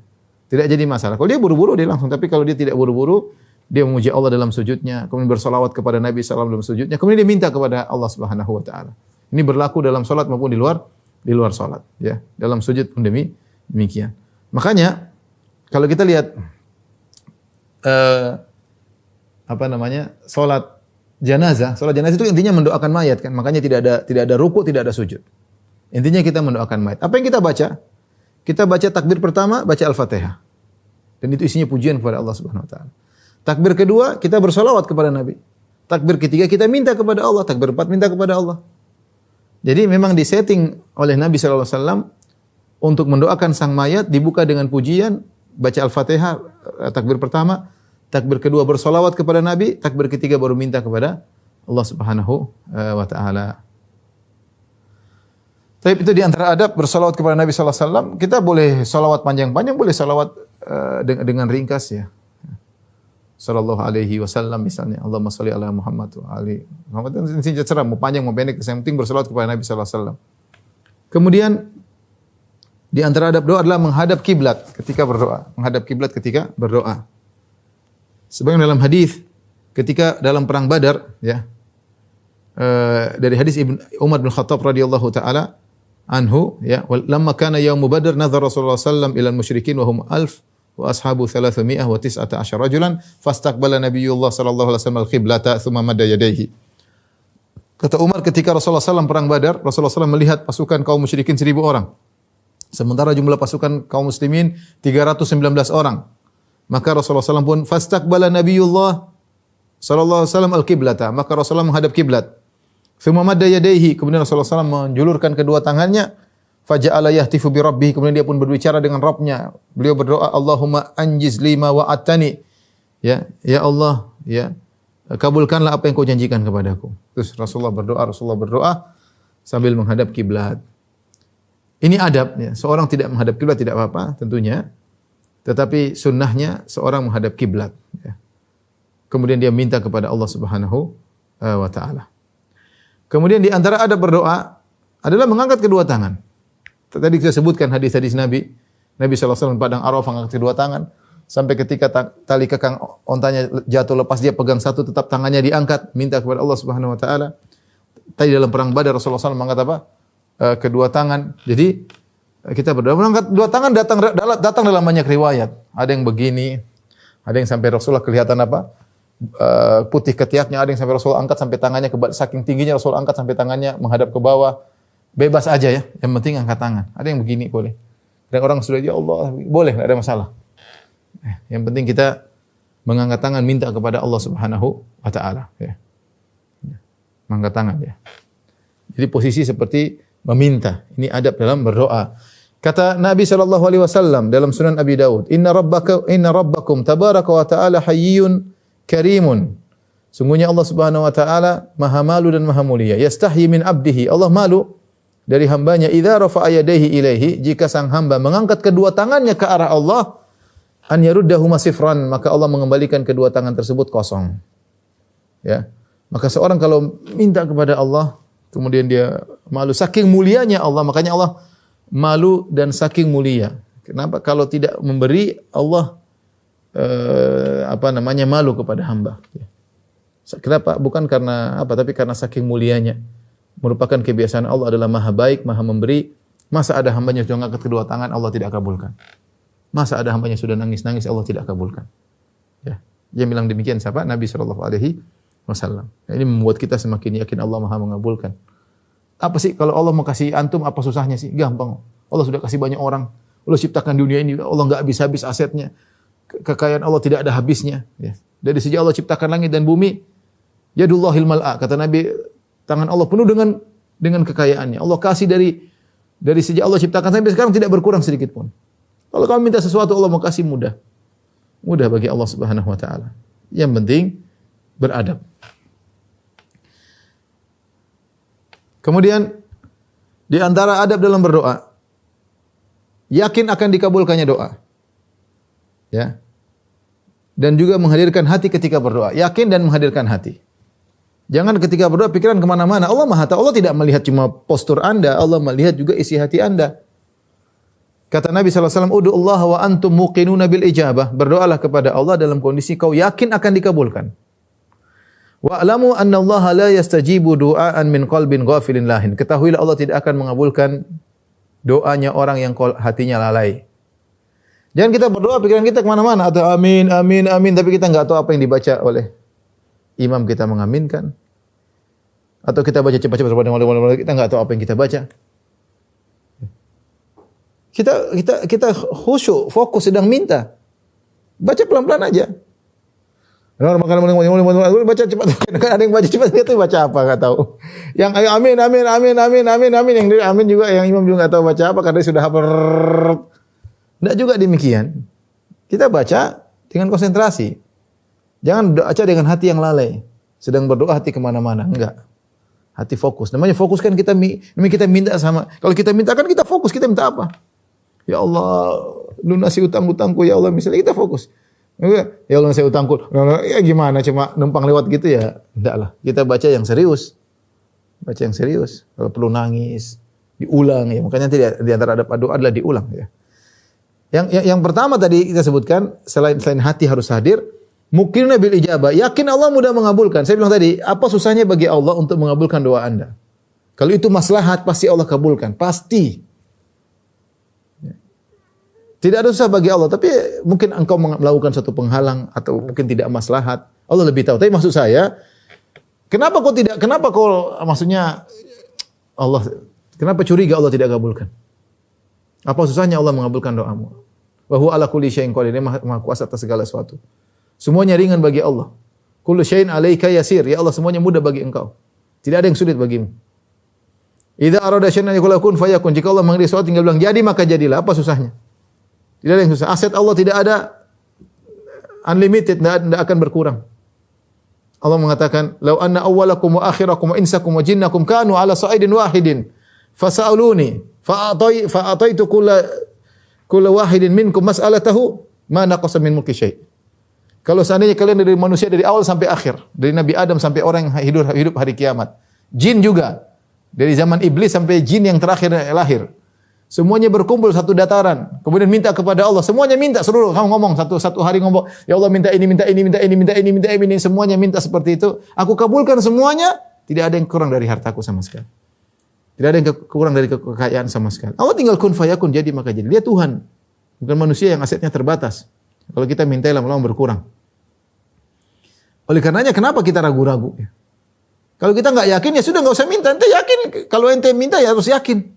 Speaker 3: Tidak jadi masalah. Kalau dia buru-buru dia langsung. Tapi kalau dia tidak buru-buru, dia memuji Allah dalam sujudnya, kemudian bersolawat kepada Nabi SAW dalam sujudnya, kemudian dia minta kepada Allah Subhanahu Wa Taala. Ini berlaku dalam solat maupun di luar di luar solat. Ya, dalam sujud pun demi demikian. Makanya kalau kita lihat uh, apa namanya solat jenazah. Solat jenazah itu intinya mendoakan mayat kan. Makanya tidak ada tidak ada ruku, tidak ada sujud. Intinya kita mendoakan mayat. Apa yang kita baca? Kita baca takbir pertama, baca Al-Fatihah. Dan itu isinya pujian kepada Allah Subhanahu wa taala. Takbir kedua, kita bersolawat kepada Nabi. Takbir ketiga, kita minta kepada Allah. Takbir empat, minta kepada Allah. Jadi memang disetting oleh Nabi SAW untuk mendoakan sang mayat dibuka dengan pujian, baca Al-Fatihah, eh, takbir pertama, takbir kedua bersolawat kepada Nabi, takbir ketiga baru minta kepada Allah Subhanahu eh, wa taala. Tapi itu di antara adab bersolawat kepada Nabi sallallahu alaihi wasallam. Kita boleh solawat panjang-panjang, boleh solawat uh, dengan, ringkas ya. Sallallahu alaihi wasallam misalnya. Allahumma salli ala Muhammad wa ali Muhammad. Ini cerah, mau panjang mau pendek, yang penting bersolawat kepada Nabi sallallahu alaihi wasallam. Kemudian di antara adab doa adalah menghadap kiblat ketika berdoa, menghadap kiblat ketika berdoa. Sebagaimana dalam hadis ketika dalam perang Badar ya. Uh, dari hadis Ibn Umar bin Khattab radhiyallahu taala anhu ya lamma kana yaum Badar nazar Rasulullah sallam ila al-musyrikin wa hum alf wa ashabu 300 wa 19 rajulan fastaqbala Nabiullah sallallahu alaihi wasallam al-qiblata thumma madda yadayhi Kata Umar ketika Rasulullah SAW perang Badar, Rasulullah SAW melihat pasukan kaum musyrikin seribu orang. Sementara jumlah pasukan kaum muslimin 319 orang. Maka Rasulullah SAW pun fastaqbala Nabiullah sallallahu alaihi wasallam al-qiblata. Maka Rasulullah menghadap kiblat. Thumma madda yadayhi. Kemudian Rasulullah SAW menjulurkan kedua tangannya. Faja'ala yahtifu bi rabbih. Kemudian dia pun berbicara dengan Rabbnya. Beliau berdoa, Allahumma anjiz lima wa atani. Ya, ya Allah, ya. Kabulkanlah apa yang kau janjikan kepadaku. Terus Rasulullah berdoa, Rasulullah berdoa sambil menghadap kiblat. Ini adab ya. Seorang tidak menghadap kiblat tidak apa-apa tentunya. Tetapi sunnahnya seorang menghadap kiblat. Ya. Kemudian dia minta kepada Allah Subhanahu eh, wa taala. Kemudian di antara adab berdoa adalah mengangkat kedua tangan. Tadi kita sebutkan hadis-hadis Nabi. Nabi SAW padang Arafah mengangkat kedua tangan. Sampai ketika tali kekang ontanya jatuh lepas dia pegang satu tetap tangannya diangkat. Minta kepada Allah Subhanahu Wa Taala. Tadi dalam perang Badar Rasulullah SAW mengangkat apa? Eh, kedua tangan. Jadi kita berdoa mengangkat dua tangan datang datang dalam banyak riwayat. Ada yang begini, ada yang sampai Rasulullah kelihatan apa? Uh, putih ketiaknya, ada yang sampai Rasulullah angkat sampai tangannya ke saking tingginya Rasul angkat sampai tangannya menghadap ke bawah. Bebas aja ya, yang penting angkat tangan. Ada yang begini boleh. Dan orang sudah ya Allah, boleh, tidak ada masalah. Eh, yang penting kita mengangkat tangan minta kepada Allah Subhanahu wa taala ya. Mengangkat tangan ya. Jadi posisi seperti meminta. Ini adab dalam berdoa. Kata Nabi sallallahu alaihi wasallam dalam Sunan Abi Daud, "Inna rabbaka inna rabbakum tabaraka wa ta'ala hayyun karimun." Sungguhnya Allah Subhanahu wa taala Maha malu dan Maha mulia. Yastahyi min abdihi. Allah malu dari hambanya idza rafa'a yadayhi ilaihi jika sang hamba mengangkat kedua tangannya ke arah Allah an yaruddahuma sifran, maka Allah mengembalikan kedua tangan tersebut kosong. Ya. Maka seorang kalau minta kepada Allah, kemudian dia malu saking mulianya Allah, makanya Allah malu dan saking mulia. Kenapa? Kalau tidak memberi Allah eh, apa namanya malu kepada hamba. Kenapa? Bukan karena apa, tapi karena saking mulianya. Merupakan kebiasaan Allah adalah maha baik, maha memberi. Masa ada hambanya sudah angkat kedua tangan, Allah tidak kabulkan. Masa ada hambanya sudah nangis-nangis, Allah tidak kabulkan. Ya. Dia bilang demikian siapa? Nabi Shallallahu Alaihi Wasallam. Ini membuat kita semakin yakin Allah maha mengabulkan. Apa sih kalau Allah mau kasih antum apa susahnya sih? Gampang. Allah sudah kasih banyak orang. Allah ciptakan dunia ini, Allah nggak habis-habis asetnya. Kekayaan Allah tidak ada habisnya. Ya. Dari sejak Allah ciptakan langit dan bumi, Yadullahil mal'a. Kata Nabi, tangan Allah penuh dengan dengan kekayaannya. Allah kasih dari dari sejak Allah ciptakan sampai sekarang tidak berkurang sedikit pun. Kalau kamu minta sesuatu Allah mau kasih mudah. Mudah bagi Allah Subhanahu wa taala. Yang penting beradab. Kemudian di antara adab dalam berdoa yakin akan dikabulkannya doa. Ya. Dan juga menghadirkan hati ketika berdoa. Yakin dan menghadirkan hati. Jangan ketika berdoa pikiran ke mana-mana. Allah maha tahu. Allah tidak melihat cuma postur anda. Allah melihat juga isi hati anda. Kata Nabi SAW, Udu Allah wa antum muqinuna bil ijabah. Berdoalah kepada Allah dalam kondisi kau yakin akan dikabulkan. Wa alamu anna Allah la yastajibu du'aan min qalbin ghafilin lahin. Ketahuilah Allah tidak akan mengabulkan doanya orang yang hatinya lalai. Jangan kita berdoa pikiran kita ke mana-mana atau amin, amin, amin. Tapi kita nggak tahu apa yang dibaca oleh imam kita mengaminkan atau kita baca cepat-cepat kita nggak tahu apa yang kita baca. Kita kita kita khusyuk, fokus sedang minta. Baca pelan-pelan aja. Orang makan baca cepat. Kan ada yang baca cepat itu baca apa nggak tahu. Yang ayo amin amin amin amin amin amin yang amin juga yang imam juga nggak tahu baca apa karena sudah hafal. Tidak juga demikian. Kita baca dengan konsentrasi. Jangan baca dengan hati yang lalai. Sedang berdoa hati ke mana-mana. Enggak. Hati fokus. Namanya fokus kan kita, namanya kita minta sama. Kalau kita minta kan kita fokus. Kita minta apa? Ya Allah, lunasi utang-utangku ya Allah. Misalnya kita fokus. Ya Allah saya utangku. Ya gimana cuma numpang lewat gitu ya? Enggak lah. Kita baca yang serius. Baca yang serius. Kalau perlu nangis, diulang ya. Makanya tidak di antara ada doa adalah diulang ya. Yang, yang yang pertama tadi kita sebutkan selain selain hati harus hadir, Mungkin bil ijabah. Yakin Allah mudah mengabulkan. Saya bilang tadi, apa susahnya bagi Allah untuk mengabulkan doa Anda? Kalau itu maslahat, pasti Allah kabulkan. Pasti. Tidak ada susah bagi Allah, tapi mungkin engkau melakukan satu penghalang atau mungkin tidak maslahat. Allah lebih tahu. Tapi maksud saya, kenapa kau tidak, kenapa kau, maksudnya Allah, kenapa curiga Allah tidak kabulkan? Apa susahnya Allah mengabulkan doamu? Bahwa ala kulli syai'in qadir, maha kuasa atas segala sesuatu. Semuanya ringan bagi Allah. Kullu syai'in 'alaika yasir. Ya Allah, semuanya mudah bagi engkau. Tidak ada yang sulit bagimu. Idza arada syai'an fayakun. Jika Allah mengendaki sesuatu tinggal bilang jadi maka jadilah. Apa susahnya? Tidak ada yang susah. Aset Allah tidak ada unlimited, tidak, akan berkurang. Allah mengatakan, "Lau anna awwalakum wa akhirakum wa insakum wa jinnakum kanu ala sa'idin wahidin fasa'aluni fa'atai fa'ataitu kulla kulla wahidin minkum mas'alatahu ma naqasa min mulki syai'." Kalau seandainya kalian dari manusia dari awal sampai akhir, dari Nabi Adam sampai orang yang hidup hidup hari kiamat, jin juga dari zaman iblis sampai jin yang terakhir lahir. Semuanya berkumpul satu dataran. Kemudian minta kepada Allah. Semuanya minta seluruh. Kamu ngomong satu satu hari ngomong, ya Allah minta ini, minta ini, minta ini, minta ini, minta ini. Semuanya minta seperti itu. Aku kabulkan semuanya. Tidak ada yang kurang dari hartaku sama sekali. Tidak ada yang kurang dari kekayaan sama sekali. Allah tinggal kun fayakun jadi maka jadi. Dia Tuhan. Bukan manusia yang asetnya terbatas. Kalau kita minta lama-lama berkurang. Oleh karenanya kenapa kita ragu-ragu? Kalau kita nggak yakin ya sudah nggak usah minta. Ente yakin kalau ente minta ya harus yakin.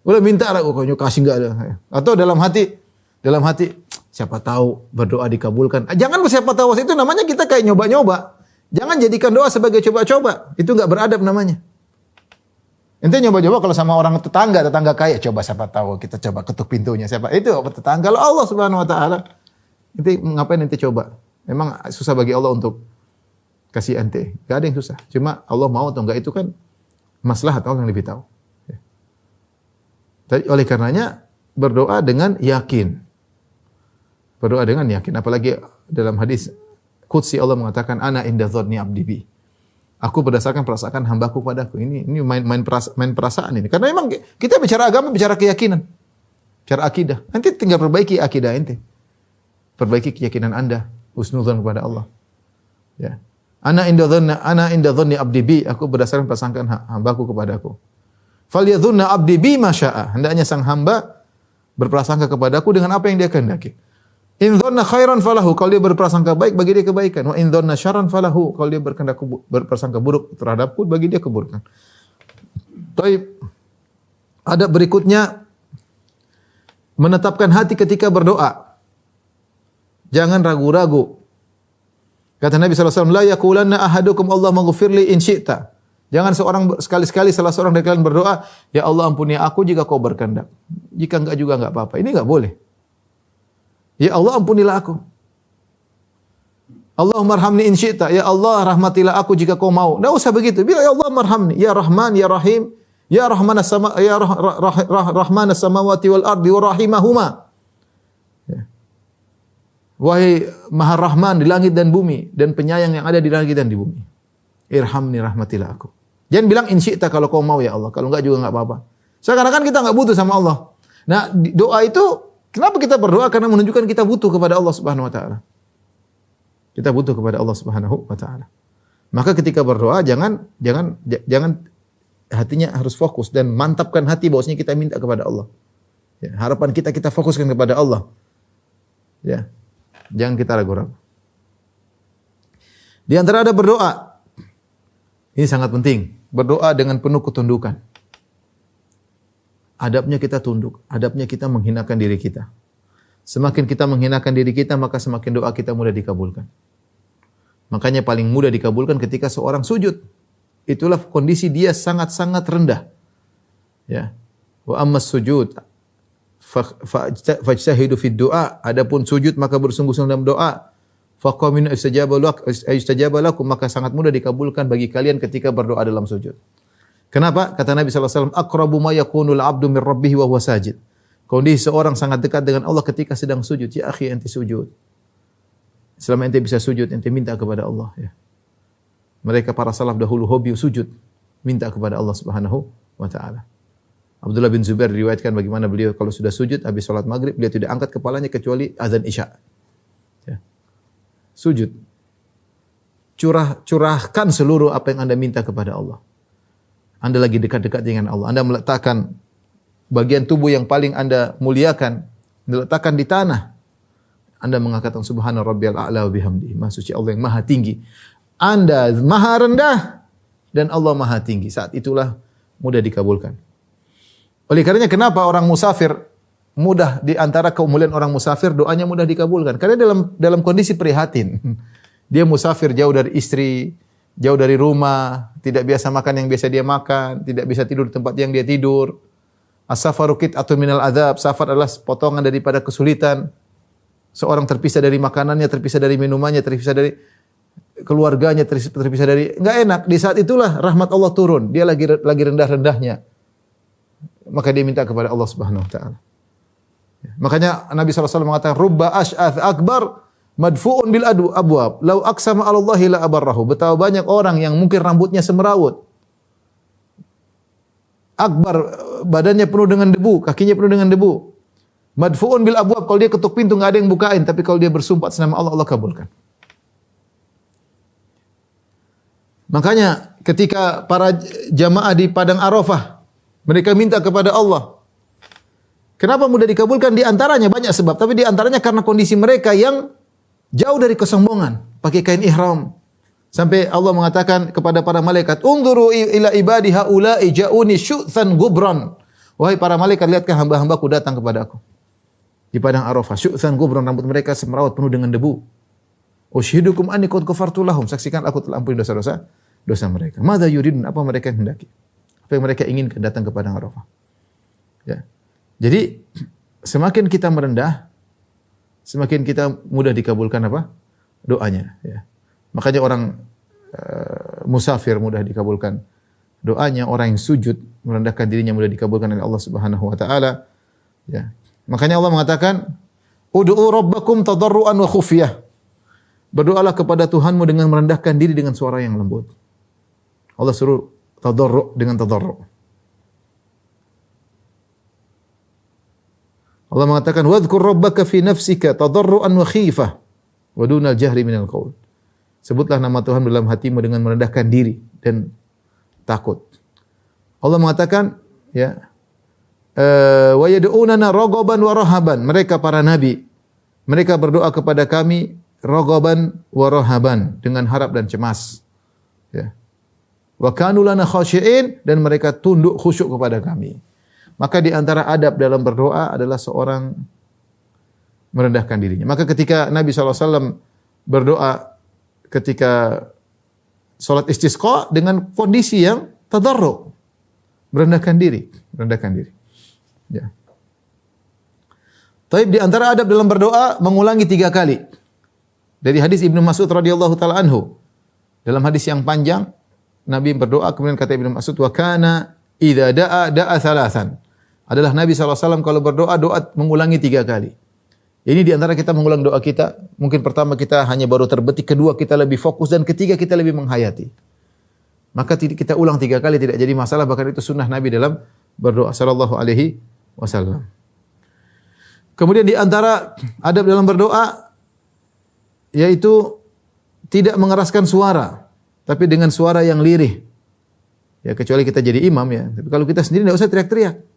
Speaker 3: Boleh minta ragu kok kasih nggak ada. Atau dalam hati dalam hati siapa tahu berdoa dikabulkan. Ah, jangan siapa tahu itu namanya kita kayak nyoba-nyoba. Jangan jadikan doa sebagai coba-coba. Itu nggak beradab namanya. Ente nyoba-nyoba kalau sama orang tetangga, tetangga kaya, coba siapa tahu kita coba ketuk pintunya siapa. Itu apa tetangga? Kalau Allah Subhanahu wa taala. Ente ngapain ente coba? Memang susah bagi Allah untuk kasih ente. Gak ada yang susah. Cuma Allah mau atau enggak itu kan maslahat Allah yang lebih tahu. Tapi oleh karenanya berdoa dengan yakin. Berdoa dengan yakin. Apalagi dalam hadis Qudsi Allah mengatakan, Ana inda dhodni abdi bi. Aku berdasarkan perasaan hambaku padaku. Ini ini main main, perasa, main perasaan ini. Karena memang kita bicara agama, bicara keyakinan. Bicara akidah. Nanti tinggal perbaiki akidah ente. Perbaiki keyakinan anda. Husnudzon kepada Allah. Ya. Ana inda dhanna ana inda abdi bi. Aku berdasarkan prasangkaan hambaku kepadaku. Falyadhunna abdi bi masya'a. Hendaknya sang hamba berprasangka kepadaku dengan apa yang dia kehendaki. In dhanna khairan falahu. Kalau dia berprasangka baik bagi dia kebaikan. Wa in dhanna syarran falahu. Kalau dia berkehendak berprasangka buruk terhadapku bagi dia keburukan. Taib. Ada berikutnya menetapkan hati ketika berdoa. Jangan ragu-ragu. Kata Nabi SAW, La yakulanna ahadukum Allah maghfirli in syi'ta. Jangan seorang sekali-sekali salah seorang dari kalian berdoa, Ya Allah ampuni aku jika kau berkehendak. Jika enggak juga enggak apa-apa. Ini enggak boleh. Ya Allah ampunilah aku. Allahumma in syi'ta. Ya Allah rahmatilah aku jika kau mau. Enggak usah begitu. Bila ya Allah marhamni. Ya Rahman, Ya Rahim. Ya Rahman as-sama ya rah, rah, rah, Rahman as-samawati wal ardi wa rahimahuma. Ya. Wahai Maha Rahman di langit dan bumi dan penyayang yang ada di langit dan di bumi. Irhamni rahmatilah aku. Jangan bilang in syi'ta kalau kau mau ya Allah. Kalau enggak juga enggak apa-apa. Seakan-akan kita enggak butuh sama Allah. Nah, doa itu Kenapa kita berdoa? Karena menunjukkan kita butuh kepada Allah Subhanahu wa taala. Kita butuh kepada Allah Subhanahu wa taala. Maka ketika berdoa jangan jangan jangan hatinya harus fokus dan mantapkan hati bahwasanya kita minta kepada Allah. Ya, harapan kita kita fokuskan kepada Allah. Ya. Jangan kita ragu-ragu. Di antara ada berdoa. Ini sangat penting. Berdoa dengan penuh ketundukan. Adabnya kita tunduk, adabnya kita menghinakan diri kita. Semakin kita menghinakan diri kita, maka semakin doa kita mudah dikabulkan. Makanya paling mudah dikabulkan ketika seorang sujud. Itulah kondisi dia sangat-sangat rendah. Ya. Wa ammas sujud fajtahidu fid du'a. Adapun sujud maka bersungguh-sungguh dalam doa. Faqaminu istajaba lakum maka sangat mudah dikabulkan bagi kalian ketika berdoa dalam sujud. Kenapa? Kata Nabi SAW, Akrabu ma yakunul abdu min rabbihi wa huwa sajid. Kondisi seorang sangat dekat dengan Allah ketika sedang sujud. Ya akhi, ente sujud. Selama ente bisa sujud, ente minta kepada Allah. Ya. Mereka para salaf dahulu hobi sujud. Minta kepada Allah subhanahu wa ta'ala. Abdullah bin Zubair diriwayatkan bagaimana beliau kalau sudah sujud habis sholat maghrib beliau tidak angkat kepalanya kecuali azan isya. Sujud. Curah curahkan seluruh apa yang anda minta kepada Allah. Anda lagi dekat-dekat dengan Allah. Anda meletakkan bagian tubuh yang paling Anda muliakan, diletakkan di tanah. Anda mengatakan subhana rabbiyal a'la wa bihamdihi. Maha Allah yang maha tinggi. Anda maha rendah dan Allah maha tinggi. Saat itulah mudah dikabulkan. Oleh karenanya kenapa orang musafir mudah di antara kemuliaan orang musafir doanya mudah dikabulkan? Karena dalam dalam kondisi prihatin. Dia musafir jauh dari istri, jauh dari rumah, tidak biasa makan yang biasa dia makan, tidak bisa tidur di tempat yang dia tidur. As-safaru atau minal adab. Safar adalah potongan daripada kesulitan. Seorang terpisah dari makanannya, terpisah dari minumannya, terpisah dari keluarganya, terpisah dari enggak enak. Di saat itulah rahmat Allah turun. Dia lagi lagi rendah-rendahnya. Maka dia minta kepada Allah Subhanahu wa taala. Makanya Nabi SAW mengatakan, Rubba ash'ath akbar Madfu'un bil adu abwab. Lau aksama Allahi la abarrahu. Betapa banyak orang yang mungkin rambutnya semerawut. Akbar badannya penuh dengan debu, kakinya penuh dengan debu. Madfu'un bil abwab. Kalau dia ketuk pintu enggak ada yang bukain, tapi kalau dia bersumpah atas nama Allah, Allah kabulkan. Makanya ketika para jamaah di padang Arafah mereka minta kepada Allah. Kenapa mudah dikabulkan? Di antaranya banyak sebab, tapi di antaranya karena kondisi mereka yang Jauh dari kesombongan, pakai kain ihram. Sampai Allah mengatakan kepada para malaikat, "Unduru ila ibadi haula ja'uni syu'than gubran." Wahai para malaikat, lihatkah hamba-hambaku datang kepada aku. Di padang Arafah, syu'than gubran, rambut mereka semerawut penuh dengan debu. Ushidukum anni qad ghafartu lahum. Saksikan aku telah ampuni dosa-dosa dosa mereka. Madza yuridun? Apa mereka yang hendaki? Apa yang mereka inginkan datang ke padang Arafah? Ya. Jadi semakin kita merendah, semakin kita mudah dikabulkan apa? doanya ya. Makanya orang uh, musafir mudah dikabulkan doanya, orang yang sujud merendahkan dirinya mudah dikabulkan oleh Allah Subhanahu wa taala. Ya. Makanya Allah mengatakan Ud'u rabbakum tadarruan wa khufyah. Berdoalah kepada Tuhanmu dengan merendahkan diri dengan suara yang lembut. Allah suruh tadarru dengan tadarru. Allah mengatakan wadhkur rabbaka fi nafsika tadarruan wa khifah wa dunal jahri minal qaul. Sebutlah nama Tuhan dalam hatimu dengan merendahkan diri dan takut. Allah mengatakan ya eh, wa yad'unana raghaban wa rahaban. Mereka para nabi mereka berdoa kepada kami raghaban wa rahaban dengan harap dan cemas. Ya. Wa kanu lana khashi'in dan mereka tunduk khusyuk kepada kami. Maka di antara adab dalam berdoa adalah seorang merendahkan dirinya. Maka ketika Nabi SAW berdoa ketika sholat istisqa dengan kondisi yang tadarru, merendahkan diri, merendahkan diri. Ya. Taib di antara adab dalam berdoa mengulangi tiga kali. Dari hadis Ibnu Mas'ud radhiyallahu taala anhu. Dalam hadis yang panjang Nabi berdoa kemudian kata Ibnu Mas'ud wa kana idza da'a da'a salasan. Adalah Nabi SAW kalau berdoa doa mengulangi tiga kali. Ini di antara kita mengulang doa kita. Mungkin pertama kita hanya baru terbetik, kedua kita lebih fokus dan ketiga kita lebih menghayati. Maka kita ulang tiga kali tidak jadi masalah bahkan itu sunnah Nabi dalam berdoa sallallahu alaihi wasallam. Kemudian di antara adab dalam berdoa yaitu tidak mengeraskan suara tapi dengan suara yang lirih. Ya kecuali kita jadi imam ya. Tapi kalau kita sendiri tidak usah teriak-teriak.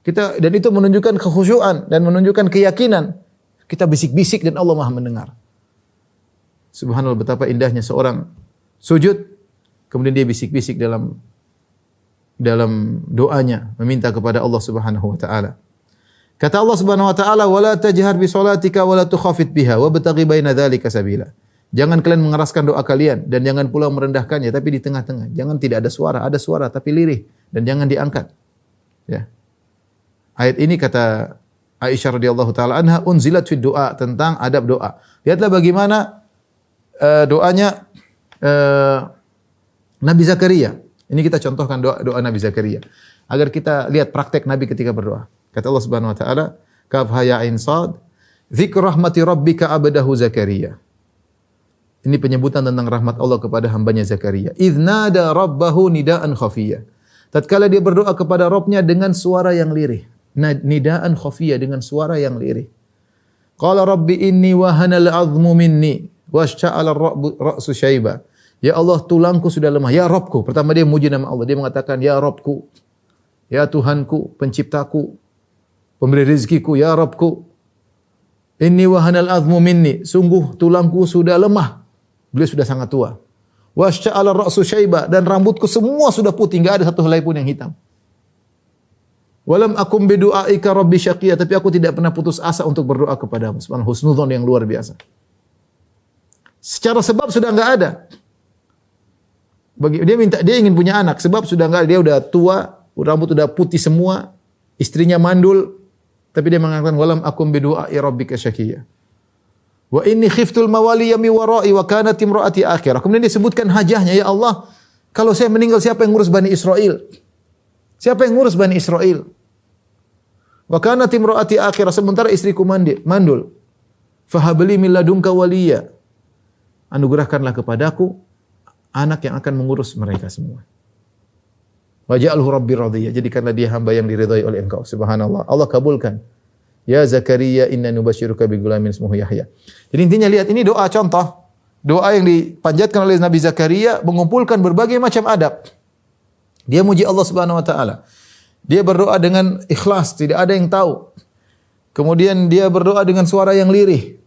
Speaker 3: Kita dan itu menunjukkan kekhusyuan dan menunjukkan keyakinan. Kita bisik-bisik dan Allah Maha mendengar. Subhanallah betapa indahnya seorang sujud kemudian dia bisik-bisik dalam dalam doanya meminta kepada Allah Subhanahu wa taala. Kata Allah Subhanahu wa taala, "Wala tajhar bi salatika wa la tukhafit biha wa bataghi baina dzalika sabila." Jangan kalian mengeraskan doa kalian dan jangan pula merendahkannya tapi di tengah-tengah. Jangan tidak ada suara, ada suara tapi lirih dan jangan diangkat. Ya. Ayat ini kata Aisyah radhiyallahu taala anha unzilat fi doa tentang adab doa. Lihatlah bagaimana uh, doanya uh, Nabi Zakaria. Ini kita contohkan doa doa Nabi Zakaria agar kita lihat praktek Nabi ketika berdoa. Kata Allah Subhanahu wa taala, "Kaf ya ain sad, dzikr rahmati rabbika abdahu Zakaria." Ini penyebutan tentang rahmat Allah kepada hambanya Zakaria. Idnada rabbahu nidaan khafiyya. Tatkala dia berdoa kepada Robnya dengan suara yang lirih. Nidaan khafiyya dengan suara yang lirih. Qala rabbi inni wahana al-azmu minni wasya'ala ra'su syaiba. Ya Allah, tulangku sudah lemah. Ya Robku. Pertama dia muji nama Allah. Dia mengatakan, Ya Robku. Ya Tuhanku, penciptaku, pemberi rezekiku, Ya Robku. Inni wahanal azmu minni. Sungguh tulangku sudah lemah. Beliau sudah sangat tua. Wasya'ala ra'su syaiba dan rambutku semua sudah putih, enggak ada satu helai pun yang hitam. Walam akum bidu'aika rabbi syaqiyya, tapi aku tidak pernah putus asa untuk berdoa kepadamu. Subhanallah husnudzon yang luar biasa. Secara sebab sudah enggak ada. Bagi, dia minta dia ingin punya anak, sebab sudah enggak ada, dia udah tua, rambut udah putih semua, istrinya mandul, tapi dia mengatakan walam akum bidu'ai rabbika syaqiyya. Wa inni khiftul mawali yami warai wa kanat imraati akhirah. Kemudian disebutkan hajahnya, ya Allah, kalau saya meninggal siapa yang ngurus Bani Israel? Siapa yang ngurus Bani Israel? Wa kanat imraati akhirah sementara istriku mandi, mandul. Fahabli min ladunka waliya. Anugerahkanlah kepadaku anak yang akan mengurus mereka semua. Waja'alhu rabbi radiyya. Jadikanlah dia hamba yang diridhai oleh engkau. Subhanallah. Allah kabulkan. Ya Zakaria inna nubasyiruka bi gulamin ismuhu Yahya. Jadi intinya lihat ini doa contoh. Doa yang dipanjatkan oleh Nabi Zakaria mengumpulkan berbagai macam adab. Dia muji Allah Subhanahu wa taala. Dia berdoa dengan ikhlas, tidak ada yang tahu. Kemudian dia berdoa dengan suara yang lirih.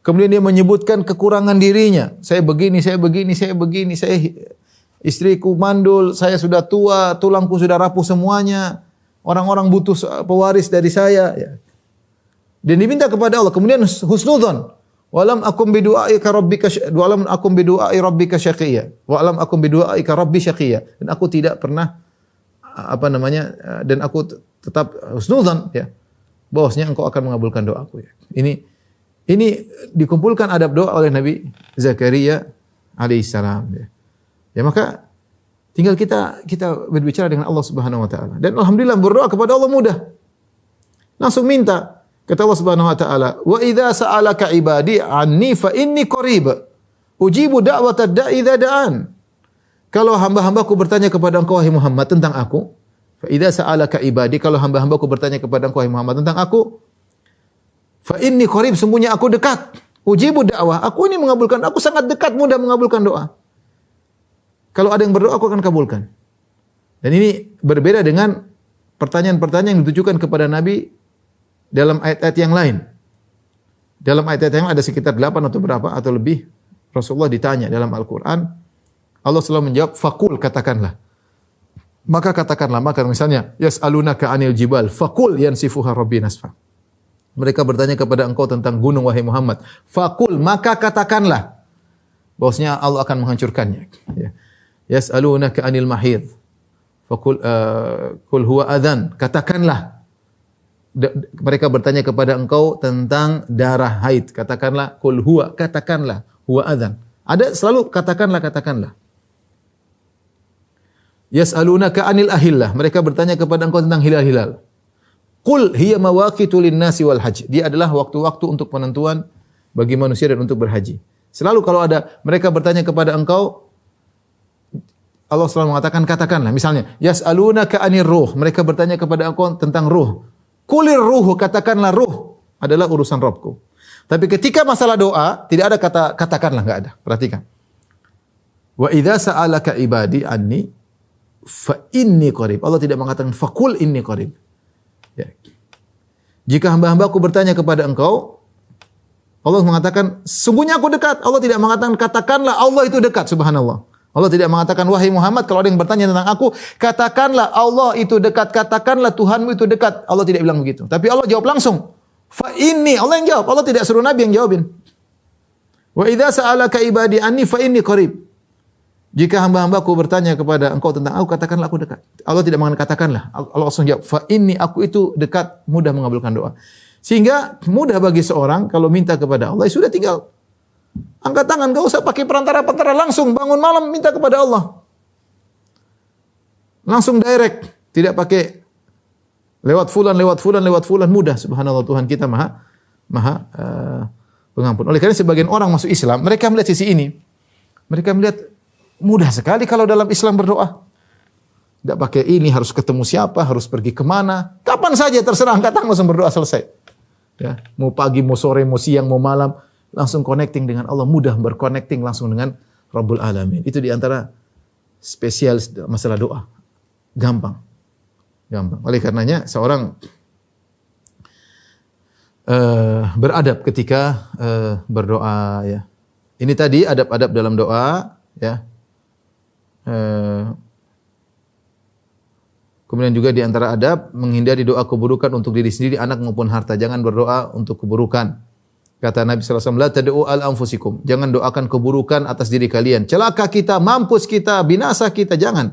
Speaker 3: Kemudian dia menyebutkan kekurangan dirinya. Saya begini, saya begini, saya begini, saya istriku mandul, saya sudah tua, tulangku sudah rapuh semuanya. Orang-orang butuh pewaris dari saya. Ya. Dan diminta kepada Allah. Kemudian husnudzon. Walam akum bidu'aika rabbika walam akum bidu'ai rabbika syaqiyya. Walam akum bidu'aika rabbi syaqiyya. Dan aku tidak pernah apa namanya dan aku tetap husnudzon ya. Bahwasanya engkau akan mengabulkan doaku ya. Ini ini dikumpulkan adab doa oleh Nabi Zakaria alaihissalam ya. Ya maka tinggal kita kita berbicara dengan Allah Subhanahu wa taala. Dan alhamdulillah berdoa kepada Allah mudah. Langsung minta Kata Allah Subhanahu wa taala, "Wa idza sa'alaka ibadi anni fa inni qarib. Ujibu da'watad da'i idza da'an." Kalau hamba-hambaku bertanya kepada engkau wahai Muhammad tentang aku, fa idza sa'alaka ibadi kalau hamba-hambaku bertanya kepada engkau wahai Muhammad tentang aku, fa inni qarib sungguhnya aku dekat. Ujibu dakwah, aku ini mengabulkan, aku sangat dekat mudah mengabulkan doa. Kalau ada yang berdoa aku akan kabulkan. Dan ini berbeda dengan pertanyaan-pertanyaan yang ditujukan kepada Nabi dalam ayat-ayat yang lain. Dalam ayat-ayat yang ada sekitar 8 atau berapa atau lebih Rasulullah ditanya dalam Al-Qur'an Allah selalu menjawab fakul katakanlah. Maka katakanlah maka misalnya yas'alunaka 'anil jibal fakul yansifuha rabbi nasfa. Mereka bertanya kepada engkau tentang gunung wahai Muhammad. Fakul maka katakanlah bahwasanya Allah akan menghancurkannya. Ya. Yas'alunaka 'anil mahid. Fakul uh, kul huwa adzan. Katakanlah mereka bertanya kepada engkau tentang darah haid. Katakanlah kul huwa, katakanlah huwa adzan. Ada selalu katakanlah katakanlah. Yas'alunaka 'anil ahillah. Mereka bertanya kepada engkau tentang hilal-hilal. Qul hiya mawaqitu lin-nasi wal hajj. Dia adalah waktu-waktu untuk penentuan bagi manusia dan untuk berhaji. Selalu kalau ada mereka bertanya kepada engkau Allah selalu mengatakan katakanlah misalnya yas'alunaka 'anir ruh. Mereka bertanya kepada engkau tentang ruh. Kulir ruhu, katakanlah ruh adalah urusan Robku. Tapi ketika masalah doa, tidak ada kata katakanlah, enggak ada. Perhatikan. Wa idza sa'alaka ibadi anni fa inni qarib. Allah tidak mengatakan fakul inni qarib. Ya. Jika hamba-hambaku bertanya kepada engkau, Allah mengatakan, sungguhnya aku dekat. Allah tidak mengatakan, katakanlah Allah itu dekat. Subhanallah. Allah tidak mengatakan wahai Muhammad kalau ada yang bertanya tentang aku katakanlah Allah itu dekat katakanlah Tuhanmu itu dekat Allah tidak bilang begitu tapi Allah jawab langsung fa inni Allah yang jawab Allah tidak suruh nabi yang jawabin wa idza sa'alaka ibadi anni fa inni qarib jika hamba-hambaku bertanya kepada engkau tentang aku katakanlah aku dekat Allah tidak mengatakan katakanlah Allah langsung jawab fa inni aku itu dekat mudah mengabulkan doa sehingga mudah bagi seorang kalau minta kepada Allah ya sudah tinggal Angkat tangan, gak usah pakai perantara-perantara langsung bangun malam minta kepada Allah. Langsung direct, tidak pakai lewat fulan, lewat fulan, lewat fulan mudah. Subhanallah Tuhan kita maha maha uh, pengampun. Oleh karena sebagian orang masuk Islam, mereka melihat sisi ini. Mereka melihat mudah sekali kalau dalam Islam berdoa. Tidak pakai ini, harus ketemu siapa, harus pergi ke mana. Kapan saja terserah, angkat tangan langsung berdoa selesai. Ya, mau pagi, mau sore, mau siang, mau malam langsung connecting dengan Allah, mudah berconnecting langsung dengan Rabbul Alamin. Itu di antara spesial masalah doa. Gampang. Gampang. Oleh karenanya seorang uh, beradab ketika uh, berdoa ya. Ini tadi adab-adab dalam doa ya. Uh, Kemudian juga di antara adab menghindari doa keburukan untuk diri sendiri, anak maupun harta. Jangan berdoa untuk keburukan. Kata Nabi SAW, La tad'u al anfusikum. Jangan doakan keburukan atas diri kalian. Celaka kita, mampus kita, binasa kita. Jangan.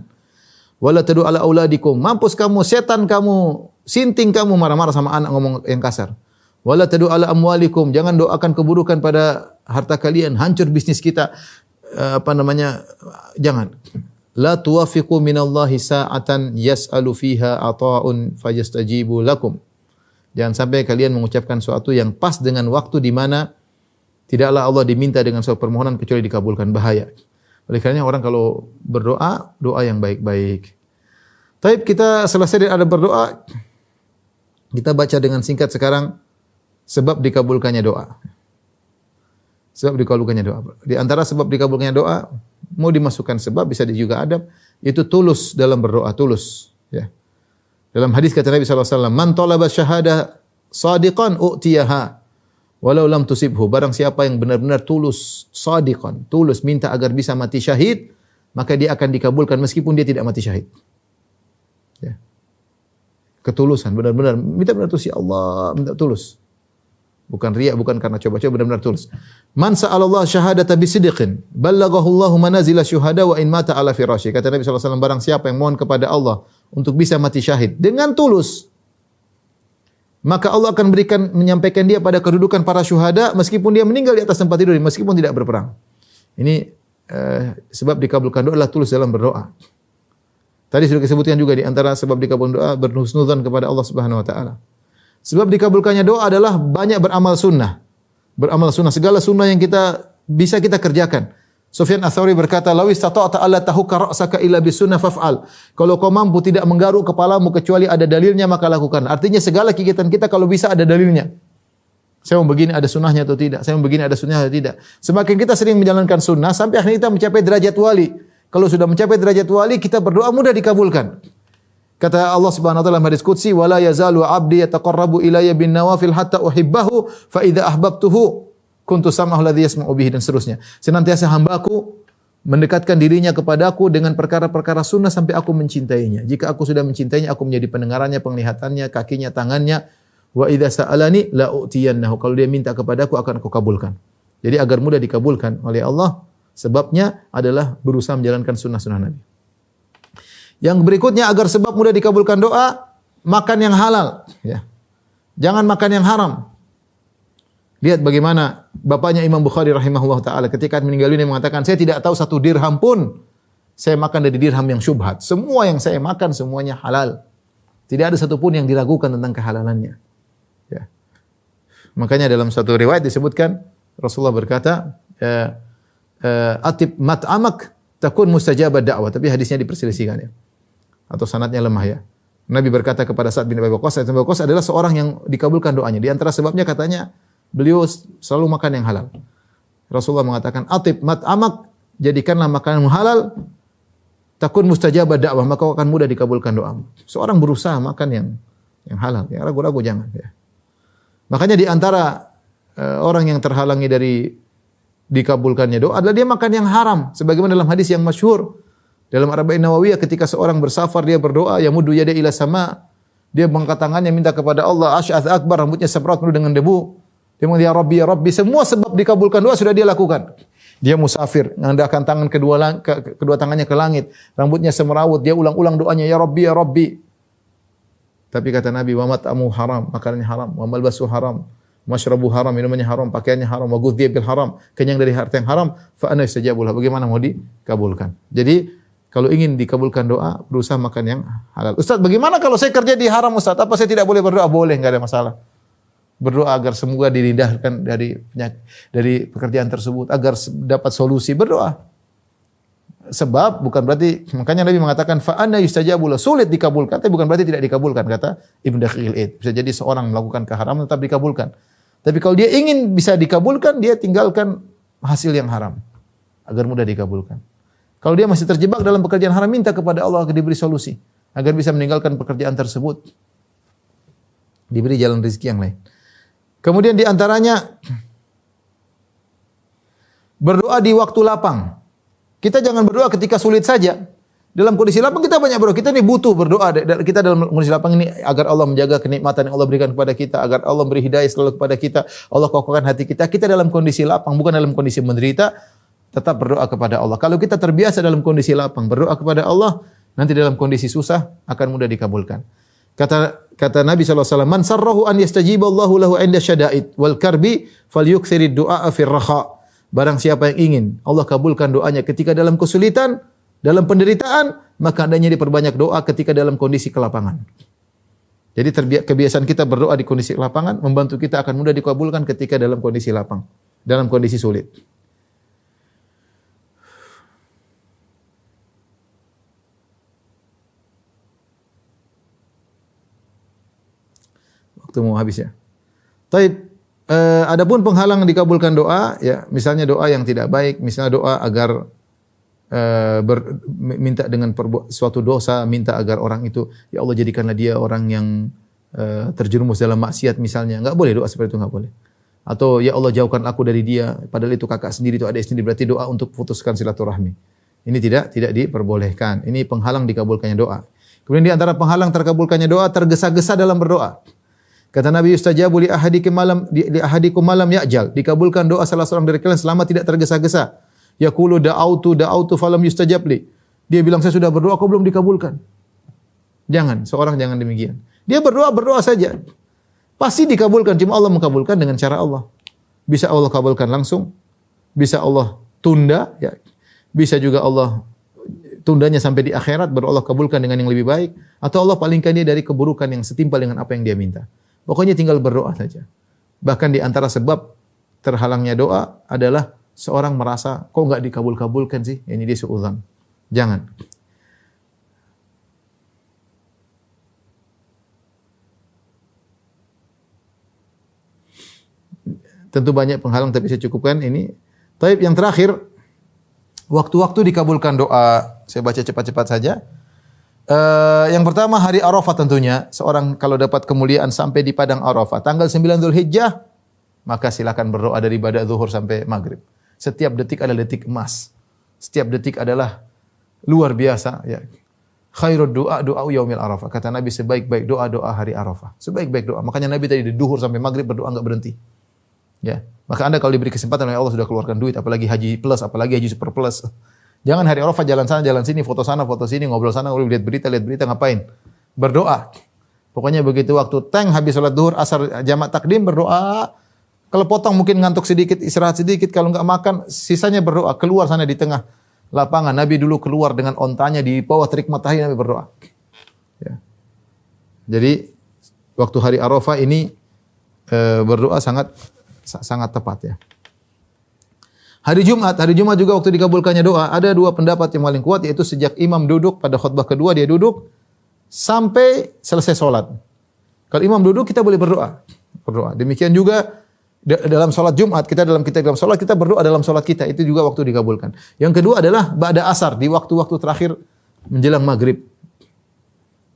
Speaker 3: Wala tad'u ala auladikum. Mampus kamu, setan kamu, sinting kamu, marah-marah sama anak ngomong yang kasar. Wala tad'u ala amwalikum. Jangan doakan keburukan pada harta kalian. Hancur bisnis kita. Eh, apa namanya? Jangan. La tuwafiqu minallahi sa'atan yas'alu fiha ata'un fajastajibu lakum. Jangan sampai kalian mengucapkan sesuatu yang pas dengan waktu di mana tidaklah Allah diminta dengan suatu permohonan kecuali dikabulkan bahaya. Oleh karena orang kalau berdoa, doa yang baik-baik. Tapi kita selesai ada berdoa, kita baca dengan singkat sekarang sebab dikabulkannya doa. Sebab dikabulkannya doa. Di antara sebab dikabulkannya doa, mau dimasukkan sebab bisa juga adab, itu tulus dalam berdoa, tulus. Ya. Dalam hadis kata Nabi SAW, Man talaba syahada sadiqan u'tiyaha. Walau lam tusibhu. Barang siapa yang benar-benar tulus, sadiqan, tulus, minta agar bisa mati syahid, maka dia akan dikabulkan meskipun dia tidak mati syahid. Ya. Ketulusan, benar-benar. Minta benar tulus, ya Allah, minta tulus. Bukan riak, bukan karena coba-coba, benar-benar tulus. Man sa'alallah syahadata bisidqin, ballaghahu Allahu manazila syuhada wa in mata ala firashi. Kata Nabi SAW, barang siapa yang mohon kepada Allah untuk bisa mati syahid dengan tulus, maka Allah akan berikan menyampaikan dia pada kedudukan para syuhada meskipun dia meninggal di atas tempat tidur, meskipun tidak berperang. Ini uh, sebab dikabulkan doa adalah tulus dalam berdoa. Tadi sudah disebutkan juga di antara sebab dikabulkan doa berhusnudzan kepada Allah Subhanahu wa taala. Sebab dikabulkannya doa adalah banyak beramal sunnah. Beramal sunnah. Segala sunnah yang kita bisa kita kerjakan. Sufyan Atsauri berkata, "Law istata'ta alla tahukka ra'saka illa bisunnah faf'al." Kalau kau mampu tidak menggaruk kepalamu kecuali ada dalilnya maka lakukan. Artinya segala kegiatan kita kalau bisa ada dalilnya. Saya mau begini ada sunnahnya atau tidak? Saya mau begini ada sunnahnya atau tidak? Semakin kita sering menjalankan sunnah sampai akhirnya kita mencapai derajat wali. Kalau sudah mencapai derajat wali, kita berdoa mudah dikabulkan. Kata Allah Subhanahu wa taala dalam hadis qudsi, "Wala yazalu 'abdi yataqarrabu ilayya bin nawafil hatta uhibbahu, fa idza ahbabtuhu kuntu sam'ahu alladhi yasma'u bihi dan seterusnya." Senantiasa hambaku mendekatkan dirinya kepadaku dengan perkara-perkara sunnah sampai aku mencintainya. Jika aku sudah mencintainya, aku menjadi pendengarannya, penglihatannya, kakinya, tangannya. Wa idza sa'alani la u'tiyannahu. Kalau dia minta kepadaku akan aku kabulkan. Jadi agar mudah dikabulkan oleh Allah, sebabnya adalah berusaha menjalankan sunnah-sunnah Nabi. Yang berikutnya agar sebab mudah dikabulkan doa, makan yang halal, ya. Jangan makan yang haram. Lihat bagaimana bapaknya Imam Bukhari rahimahullah taala ketika meninggal dunia mengatakan, "Saya tidak tahu satu dirham pun saya makan dari dirham yang syubhat. Semua yang saya makan semuanya halal. Tidak ada satupun yang diragukan tentang kehalalannya." Ya. Makanya dalam satu riwayat disebutkan Rasulullah berkata, ya, "Atib mat'amak takun mustajabah dakwah." Tapi hadisnya diperselisihkan ya atau sanatnya lemah ya. Nabi berkata kepada Sa'ad bin Abi Waqqas, Sa'ad bin Abi Waqqas adalah seorang yang dikabulkan doanya. Di antara sebabnya katanya beliau selalu makan yang halal. Rasulullah mengatakan, "Atib mat'amak, jadikanlah makanan halal, takun mustajabah dakwah, maka akan mudah dikabulkan doamu." Seorang berusaha makan yang yang halal, ya ragu-ragu jangan ya. Makanya di antara uh, orang yang terhalangi dari dikabulkannya doa adalah dia makan yang haram sebagaimana dalam hadis yang masyhur dalam Arba'in Nawawiyah ketika seorang bersafar dia berdoa ya mudu yada ila sama dia mengangkat tangannya minta kepada Allah asy'ath akbar rambutnya semprot penuh dengan debu. Dia mengatakan ya Rabbi ya Rabbi semua sebab dikabulkan doa sudah dia lakukan. Dia musafir, mengandalkan tangan kedua ke, kedua tangannya ke langit, rambutnya semerawut, dia ulang-ulang doanya ya Rabbi ya Rabbi. Tapi kata Nabi, wa mat'amu haram, makanannya haram, wa malbasu haram, masyrabu haram, minumannya haram, pakaiannya haram, wa bil haram, kenyang dari harta yang haram, fa ana istajabullah. Bagaimana mau dikabulkan? Jadi kalau ingin dikabulkan doa, berusaha makan yang halal. Ustaz, bagaimana kalau saya kerja di haram Ustaz? Apa saya tidak boleh berdoa? Boleh, enggak ada masalah. Berdoa agar semoga dirindahkan dari dari pekerjaan tersebut, agar dapat solusi. Berdoa. Sebab bukan berarti makanya Nabi mengatakan fa anna yustajabul sulit dikabulkan, tapi bukan berarti tidak dikabulkan kata Ibnu Dakhil. Bisa jadi seorang melakukan keharaman tetap dikabulkan. Tapi kalau dia ingin bisa dikabulkan, dia tinggalkan hasil yang haram agar mudah dikabulkan. Kalau dia masih terjebak dalam pekerjaan haram, minta kepada Allah agar diberi solusi. Agar bisa meninggalkan pekerjaan tersebut. Diberi jalan rezeki yang lain. Kemudian di antaranya, berdoa di waktu lapang. Kita jangan berdoa ketika sulit saja. Dalam kondisi lapang kita banyak berdoa. Kita ini butuh berdoa. Kita dalam kondisi lapang ini agar Allah menjaga kenikmatan yang Allah berikan kepada kita, agar Allah beri hidayah selalu kepada kita, Allah kokohkan hati kita. Kita dalam kondisi lapang, bukan dalam kondisi menderita tetap berdoa kepada Allah. Kalau kita terbiasa dalam kondisi lapang, berdoa kepada Allah, nanti dalam kondisi susah akan mudah dikabulkan. Kata kata Nabi SAW, Man sarrahu an yastajiba Allahu lahu inda syada'id wal karbi falyukthiri du'a fir raha. Barang siapa yang ingin Allah kabulkan doanya ketika dalam kesulitan, dalam penderitaan, maka adanya diperbanyak doa ketika dalam kondisi kelapangan. Jadi kebiasaan kita berdoa di kondisi lapangan membantu kita akan mudah dikabulkan ketika dalam kondisi lapang, dalam kondisi sulit. Waktu mau habis ya. Taib. Uh, adapun penghalang dikabulkan doa, ya misalnya doa yang tidak baik, misalnya doa agar uh, ber, minta dengan perbu- suatu dosa, minta agar orang itu, ya Allah jadikanlah dia orang yang uh, terjerumus dalam maksiat misalnya, enggak boleh doa seperti itu enggak boleh. Atau ya Allah jauhkan aku dari dia, padahal itu kakak sendiri itu adik sendiri berarti doa untuk putuskan silaturahmi. Ini tidak tidak diperbolehkan. Ini penghalang dikabulkannya doa. Kemudian di antara penghalang terkabulkannya doa tergesa-gesa dalam berdoa. Kata Nabi yustajabu li ahadikum malam li ahadikum malam ya'jal. Dikabulkan doa salah seorang dari kalian selama tidak tergesa-gesa. Yaqulu da'autu da'autu falam yustajab li. Dia bilang saya sudah berdoa kok belum dikabulkan. Jangan, seorang jangan demikian. Dia berdoa berdoa saja. Pasti dikabulkan, cuma Allah mengabulkan dengan cara Allah. Bisa Allah kabulkan langsung, bisa Allah tunda, ya. Bisa juga Allah tundanya sampai di akhirat baru Allah kabulkan dengan yang lebih baik atau Allah palingkan dia dari keburukan yang setimpal dengan apa yang dia minta. Pokoknya tinggal berdoa saja. Bahkan di antara sebab terhalangnya doa adalah seorang merasa kok nggak dikabul-kabulkan sih? Ini dia suudzon. Jangan. Tentu banyak penghalang tapi saya cukupkan ini. Taib yang terakhir waktu-waktu dikabulkan doa. Saya baca cepat-cepat saja. Uh, yang pertama hari Arafah tentunya. Seorang kalau dapat kemuliaan sampai di padang Arafah. Tanggal 9 Dhul Hijjah. Maka silakan berdoa dari ibadah zuhur sampai maghrib. Setiap detik adalah detik emas. Setiap detik adalah luar biasa. Ya. Khairul doa doa yaumil Arafah. Kata Nabi sebaik-baik doa doa hari Arafah. Sebaik-baik doa. Makanya Nabi tadi di duhur sampai maghrib berdoa enggak berhenti. Ya. Maka Anda kalau diberi kesempatan oleh Allah sudah keluarkan duit, apalagi haji plus, apalagi haji super plus. Jangan hari Arafah jalan sana, jalan sini, foto sana, foto sini, ngobrol sana, ngobrol lihat berita, lihat berita, ngapain? Berdoa. Pokoknya begitu waktu tank habis sholat duhur, asar jamak takdim berdoa. Kalau potong mungkin ngantuk sedikit, istirahat sedikit. Kalau nggak makan, sisanya berdoa. Keluar sana di tengah lapangan. Nabi dulu keluar dengan ontanya di bawah terik matahari Nabi berdoa. Ya. Jadi waktu hari Arafah ini e, berdoa sangat sangat tepat ya. Hari Jumat, hari Jumat juga waktu dikabulkannya doa, ada dua pendapat yang paling kuat yaitu sejak imam duduk pada khutbah kedua dia duduk sampai selesai sholat. Kalau imam duduk kita boleh berdoa. Berdoa. Demikian juga dalam sholat Jumat kita dalam kita dalam sholat kita berdoa dalam sholat kita itu juga waktu dikabulkan. Yang kedua adalah ba'da asar di waktu-waktu terakhir menjelang maghrib.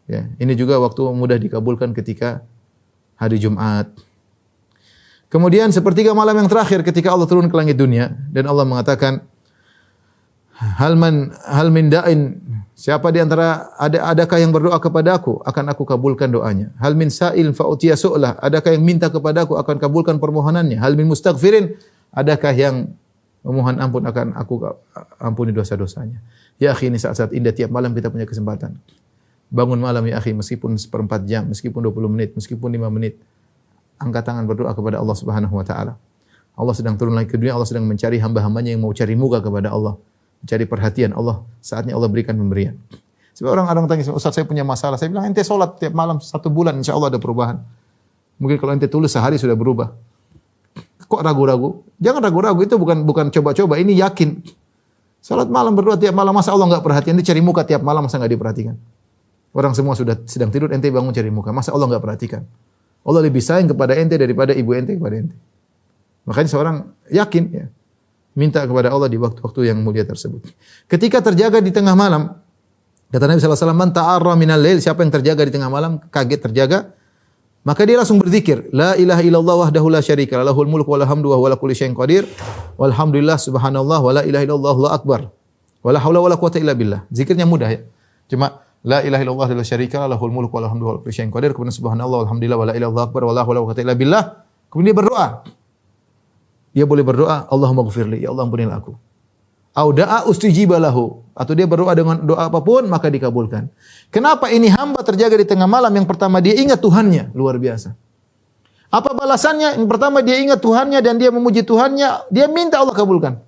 Speaker 3: Ya, ini juga waktu mudah dikabulkan ketika hari Jumat. Kemudian sepertiga malam yang terakhir ketika Allah turun ke langit dunia dan Allah mengatakan hal man da'in siapa di antara ada adakah yang berdoa kepada aku akan aku kabulkan doanya. Hal min sa'il fa su'lah adakah yang minta kepada aku akan kabulkan permohonannya. Hal min mustaghfirin adakah yang memohon ampun akan aku ampuni dosa-dosanya. Ya akhi ini saat-saat indah tiap malam kita punya kesempatan. Bangun malam ya akhi meskipun seperempat jam meskipun 20 menit meskipun 5 menit angkat tangan berdoa kepada Allah Subhanahu wa taala. Allah sedang turun lagi ke dunia, Allah sedang mencari hamba-hambanya yang mau cari muka kepada Allah, mencari perhatian Allah. Saatnya Allah berikan pemberian. Sebab orang orang tanya, Ustaz saya punya masalah. Saya bilang ente sholat tiap malam satu bulan, insya Allah ada perubahan. Mungkin kalau ente tulis sehari sudah berubah. Kok ragu-ragu? Jangan ragu-ragu, itu bukan bukan coba-coba, ini yakin. Salat malam berdoa tiap malam, masa Allah nggak perhatian? Ente cari muka tiap malam, masa nggak diperhatikan? Orang semua sudah sedang tidur, ente bangun cari muka. Masa Allah nggak perhatikan? Allah lebih sayang kepada ente daripada ibu ente kepada ente. Makanya seorang yakin ya, minta kepada Allah di waktu-waktu yang mulia tersebut. Ketika terjaga di tengah malam, kata Nabi SAW, Man ta'arra minal lail, siapa yang terjaga di tengah malam, kaget terjaga, maka dia langsung berzikir, La ilaha illallah wahdahu la syarika, lahul mulk wa hamdu wa huwa kulli syai'in qadir, walhamdulillah subhanallah wa la ilaha illallah la akbar, wa la hawla wa la quwata illa billah. Zikirnya mudah ya. Cuma La ilaha illallah la syarika lahul mulku wa lahul hamdu wa qadir. Kemudian subhanallah walhamdulillah wa la ilaha illallah akbar wa la quwwata illa billah. Kemudian dia berdoa. Dia boleh berdoa, Allahumma ghfirli, ya Allah ampunilah aku. Au da'a ustijiba lahu. Atau dia berdoa dengan doa apa pun maka dikabulkan. Kenapa ini hamba terjaga di tengah malam? Yang pertama dia ingat Tuhannya, luar biasa. Apa balasannya? Yang pertama dia ingat Tuhannya dan dia memuji Tuhannya, dia minta Allah kabulkan.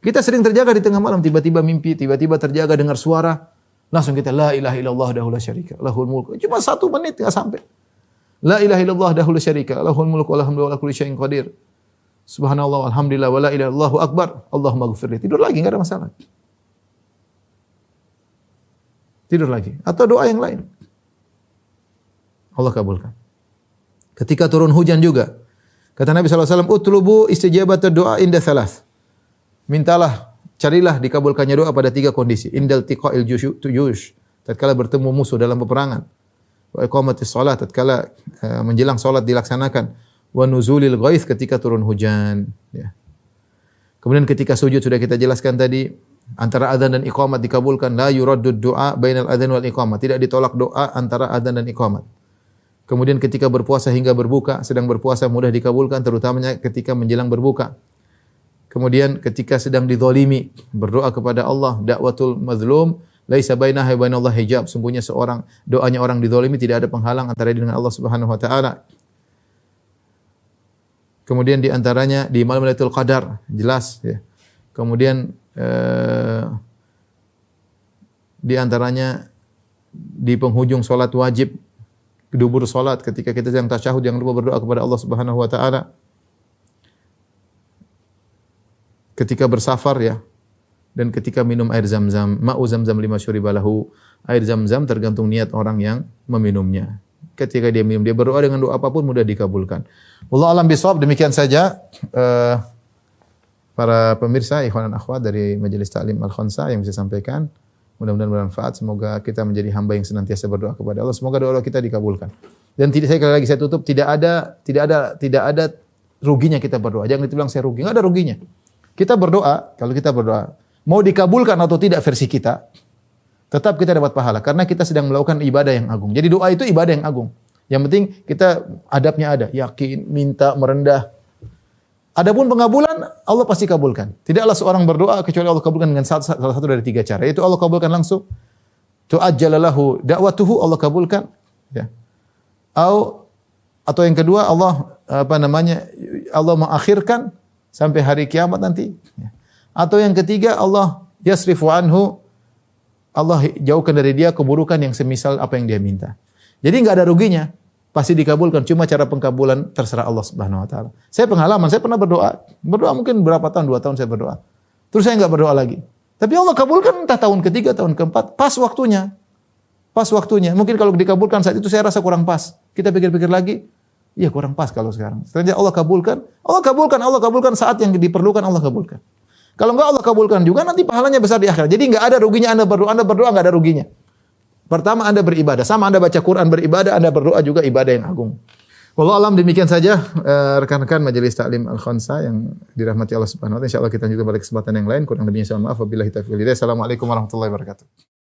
Speaker 3: Kita sering terjaga di tengah malam, tiba-tiba mimpi, tiba-tiba terjaga dengar suara, Langsung kita la ilaha illallah dahulu syarika lahul mulk. Cuma satu menit enggak sampai. La ilaha illallah dahulu syarika lahul mulk wa lahul kulli syai'in qadir. Subhanallah alhamdulillah wa la ilaha illallah akbar. Allahumma ghfirli. Tidur lagi enggak ada masalah. Tidur lagi atau doa yang lain. Allah kabulkan. Ketika turun hujan juga. Kata Nabi SAW, Utlubu istijabat doa inda salas. Mintalah Carilah dikabulkannya doa pada tiga kondisi. Indal tiqa'il jush, tatkala bertemu musuh dalam peperangan. Wa iqamatis salat, tatkala uh, menjelang salat dilaksanakan. Wa nuzulil ghaith ketika turun hujan, ya. Kemudian ketika sujud sudah kita jelaskan tadi, antara adzan dan iqamat dikabulkan la yuraddu du'a bainal adzan wal iqamat. Tidak ditolak doa antara adzan dan iqamat. Kemudian ketika berpuasa hingga berbuka, sedang berpuasa mudah dikabulkan terutamanya ketika menjelang berbuka. Kemudian ketika sedang dizalimi, berdoa kepada Allah, dakwatul mazlum, laisa bainaha wa bainallah hijab. Sungguhnya seorang doanya orang dizalimi tidak ada penghalang antara dia dengan Allah Subhanahu wa taala. Kemudian di antaranya di malam Lailatul Qadar, jelas ya. Kemudian eh, di di penghujung salat wajib dubur salat, ketika kita sedang tasyahud jangan lupa berdoa kepada Allah Subhanahu wa taala. Ketika bersafar ya, dan ketika minum air zam-zam, ma'u zam-zam lima syuribalahu, air zam-zam tergantung niat orang yang meminumnya. Ketika dia minum, dia berdoa dengan doa apa pun mudah dikabulkan. Allah alam bisawab, demikian saja eh, para pemirsa, ikhwan dan akhwat dari Majelis Taklim Al-Khansa yang bisa sampaikan. Mudah-mudahan bermanfaat. Semoga kita menjadi hamba yang senantiasa berdoa kepada Allah. Semoga doa kita dikabulkan. Dan tidak saya kali lagi saya tutup tidak ada tidak ada tidak ada ruginya kita berdoa. Jangan dibilang saya rugi, enggak ada ruginya. Kita berdoa, kalau kita berdoa, mau dikabulkan atau tidak versi kita, tetap kita dapat pahala karena kita sedang melakukan ibadah yang agung. Jadi doa itu ibadah yang agung. Yang penting kita adabnya ada, yakin, minta, merendah. Adapun pengabulan Allah pasti kabulkan. Tidaklah seorang berdoa kecuali Allah kabulkan dengan salah satu dari tiga cara. Yaitu Allah kabulkan langsung. Tu'ajjalalahu da'watuhu Allah kabulkan. Ya. Atau atau yang kedua Allah apa namanya Allah mengakhirkan sampai hari kiamat nanti. Ya. Atau yang ketiga Allah yasrifu anhu Allah jauhkan dari dia keburukan yang semisal apa yang dia minta. Jadi nggak ada ruginya. Pasti dikabulkan. Cuma cara pengkabulan terserah Allah Subhanahu wa taala. Saya pengalaman, saya pernah berdoa. Berdoa mungkin berapa tahun, dua tahun saya berdoa. Terus saya nggak berdoa lagi. Tapi Allah kabulkan entah tahun ketiga, tahun keempat, pas waktunya. Pas waktunya. Mungkin kalau dikabulkan saat itu saya rasa kurang pas. Kita pikir-pikir lagi, iya kurang pas kalau sekarang. Ternyata Allah kabulkan, Allah kabulkan, Allah kabulkan saat yang diperlukan Allah kabulkan. Kalau enggak Allah kabulkan juga nanti pahalanya besar di akhirat. Jadi enggak ada ruginya Anda berdoa, Anda berdoa enggak ada ruginya. Pertama Anda beribadah, sama Anda baca Quran beribadah, Anda berdoa juga ibadah yang agung. Wallahu alam demikian saja eh, rekan-rekan majelis taklim Al Khansa yang dirahmati Allah Subhanahu wa taala. Insyaallah kita lanjutkan pada kesempatan yang lain. Kurang lebihnya saya maaf. Wabillahi taufiq Assalamualaikum warahmatullahi wabarakatuh.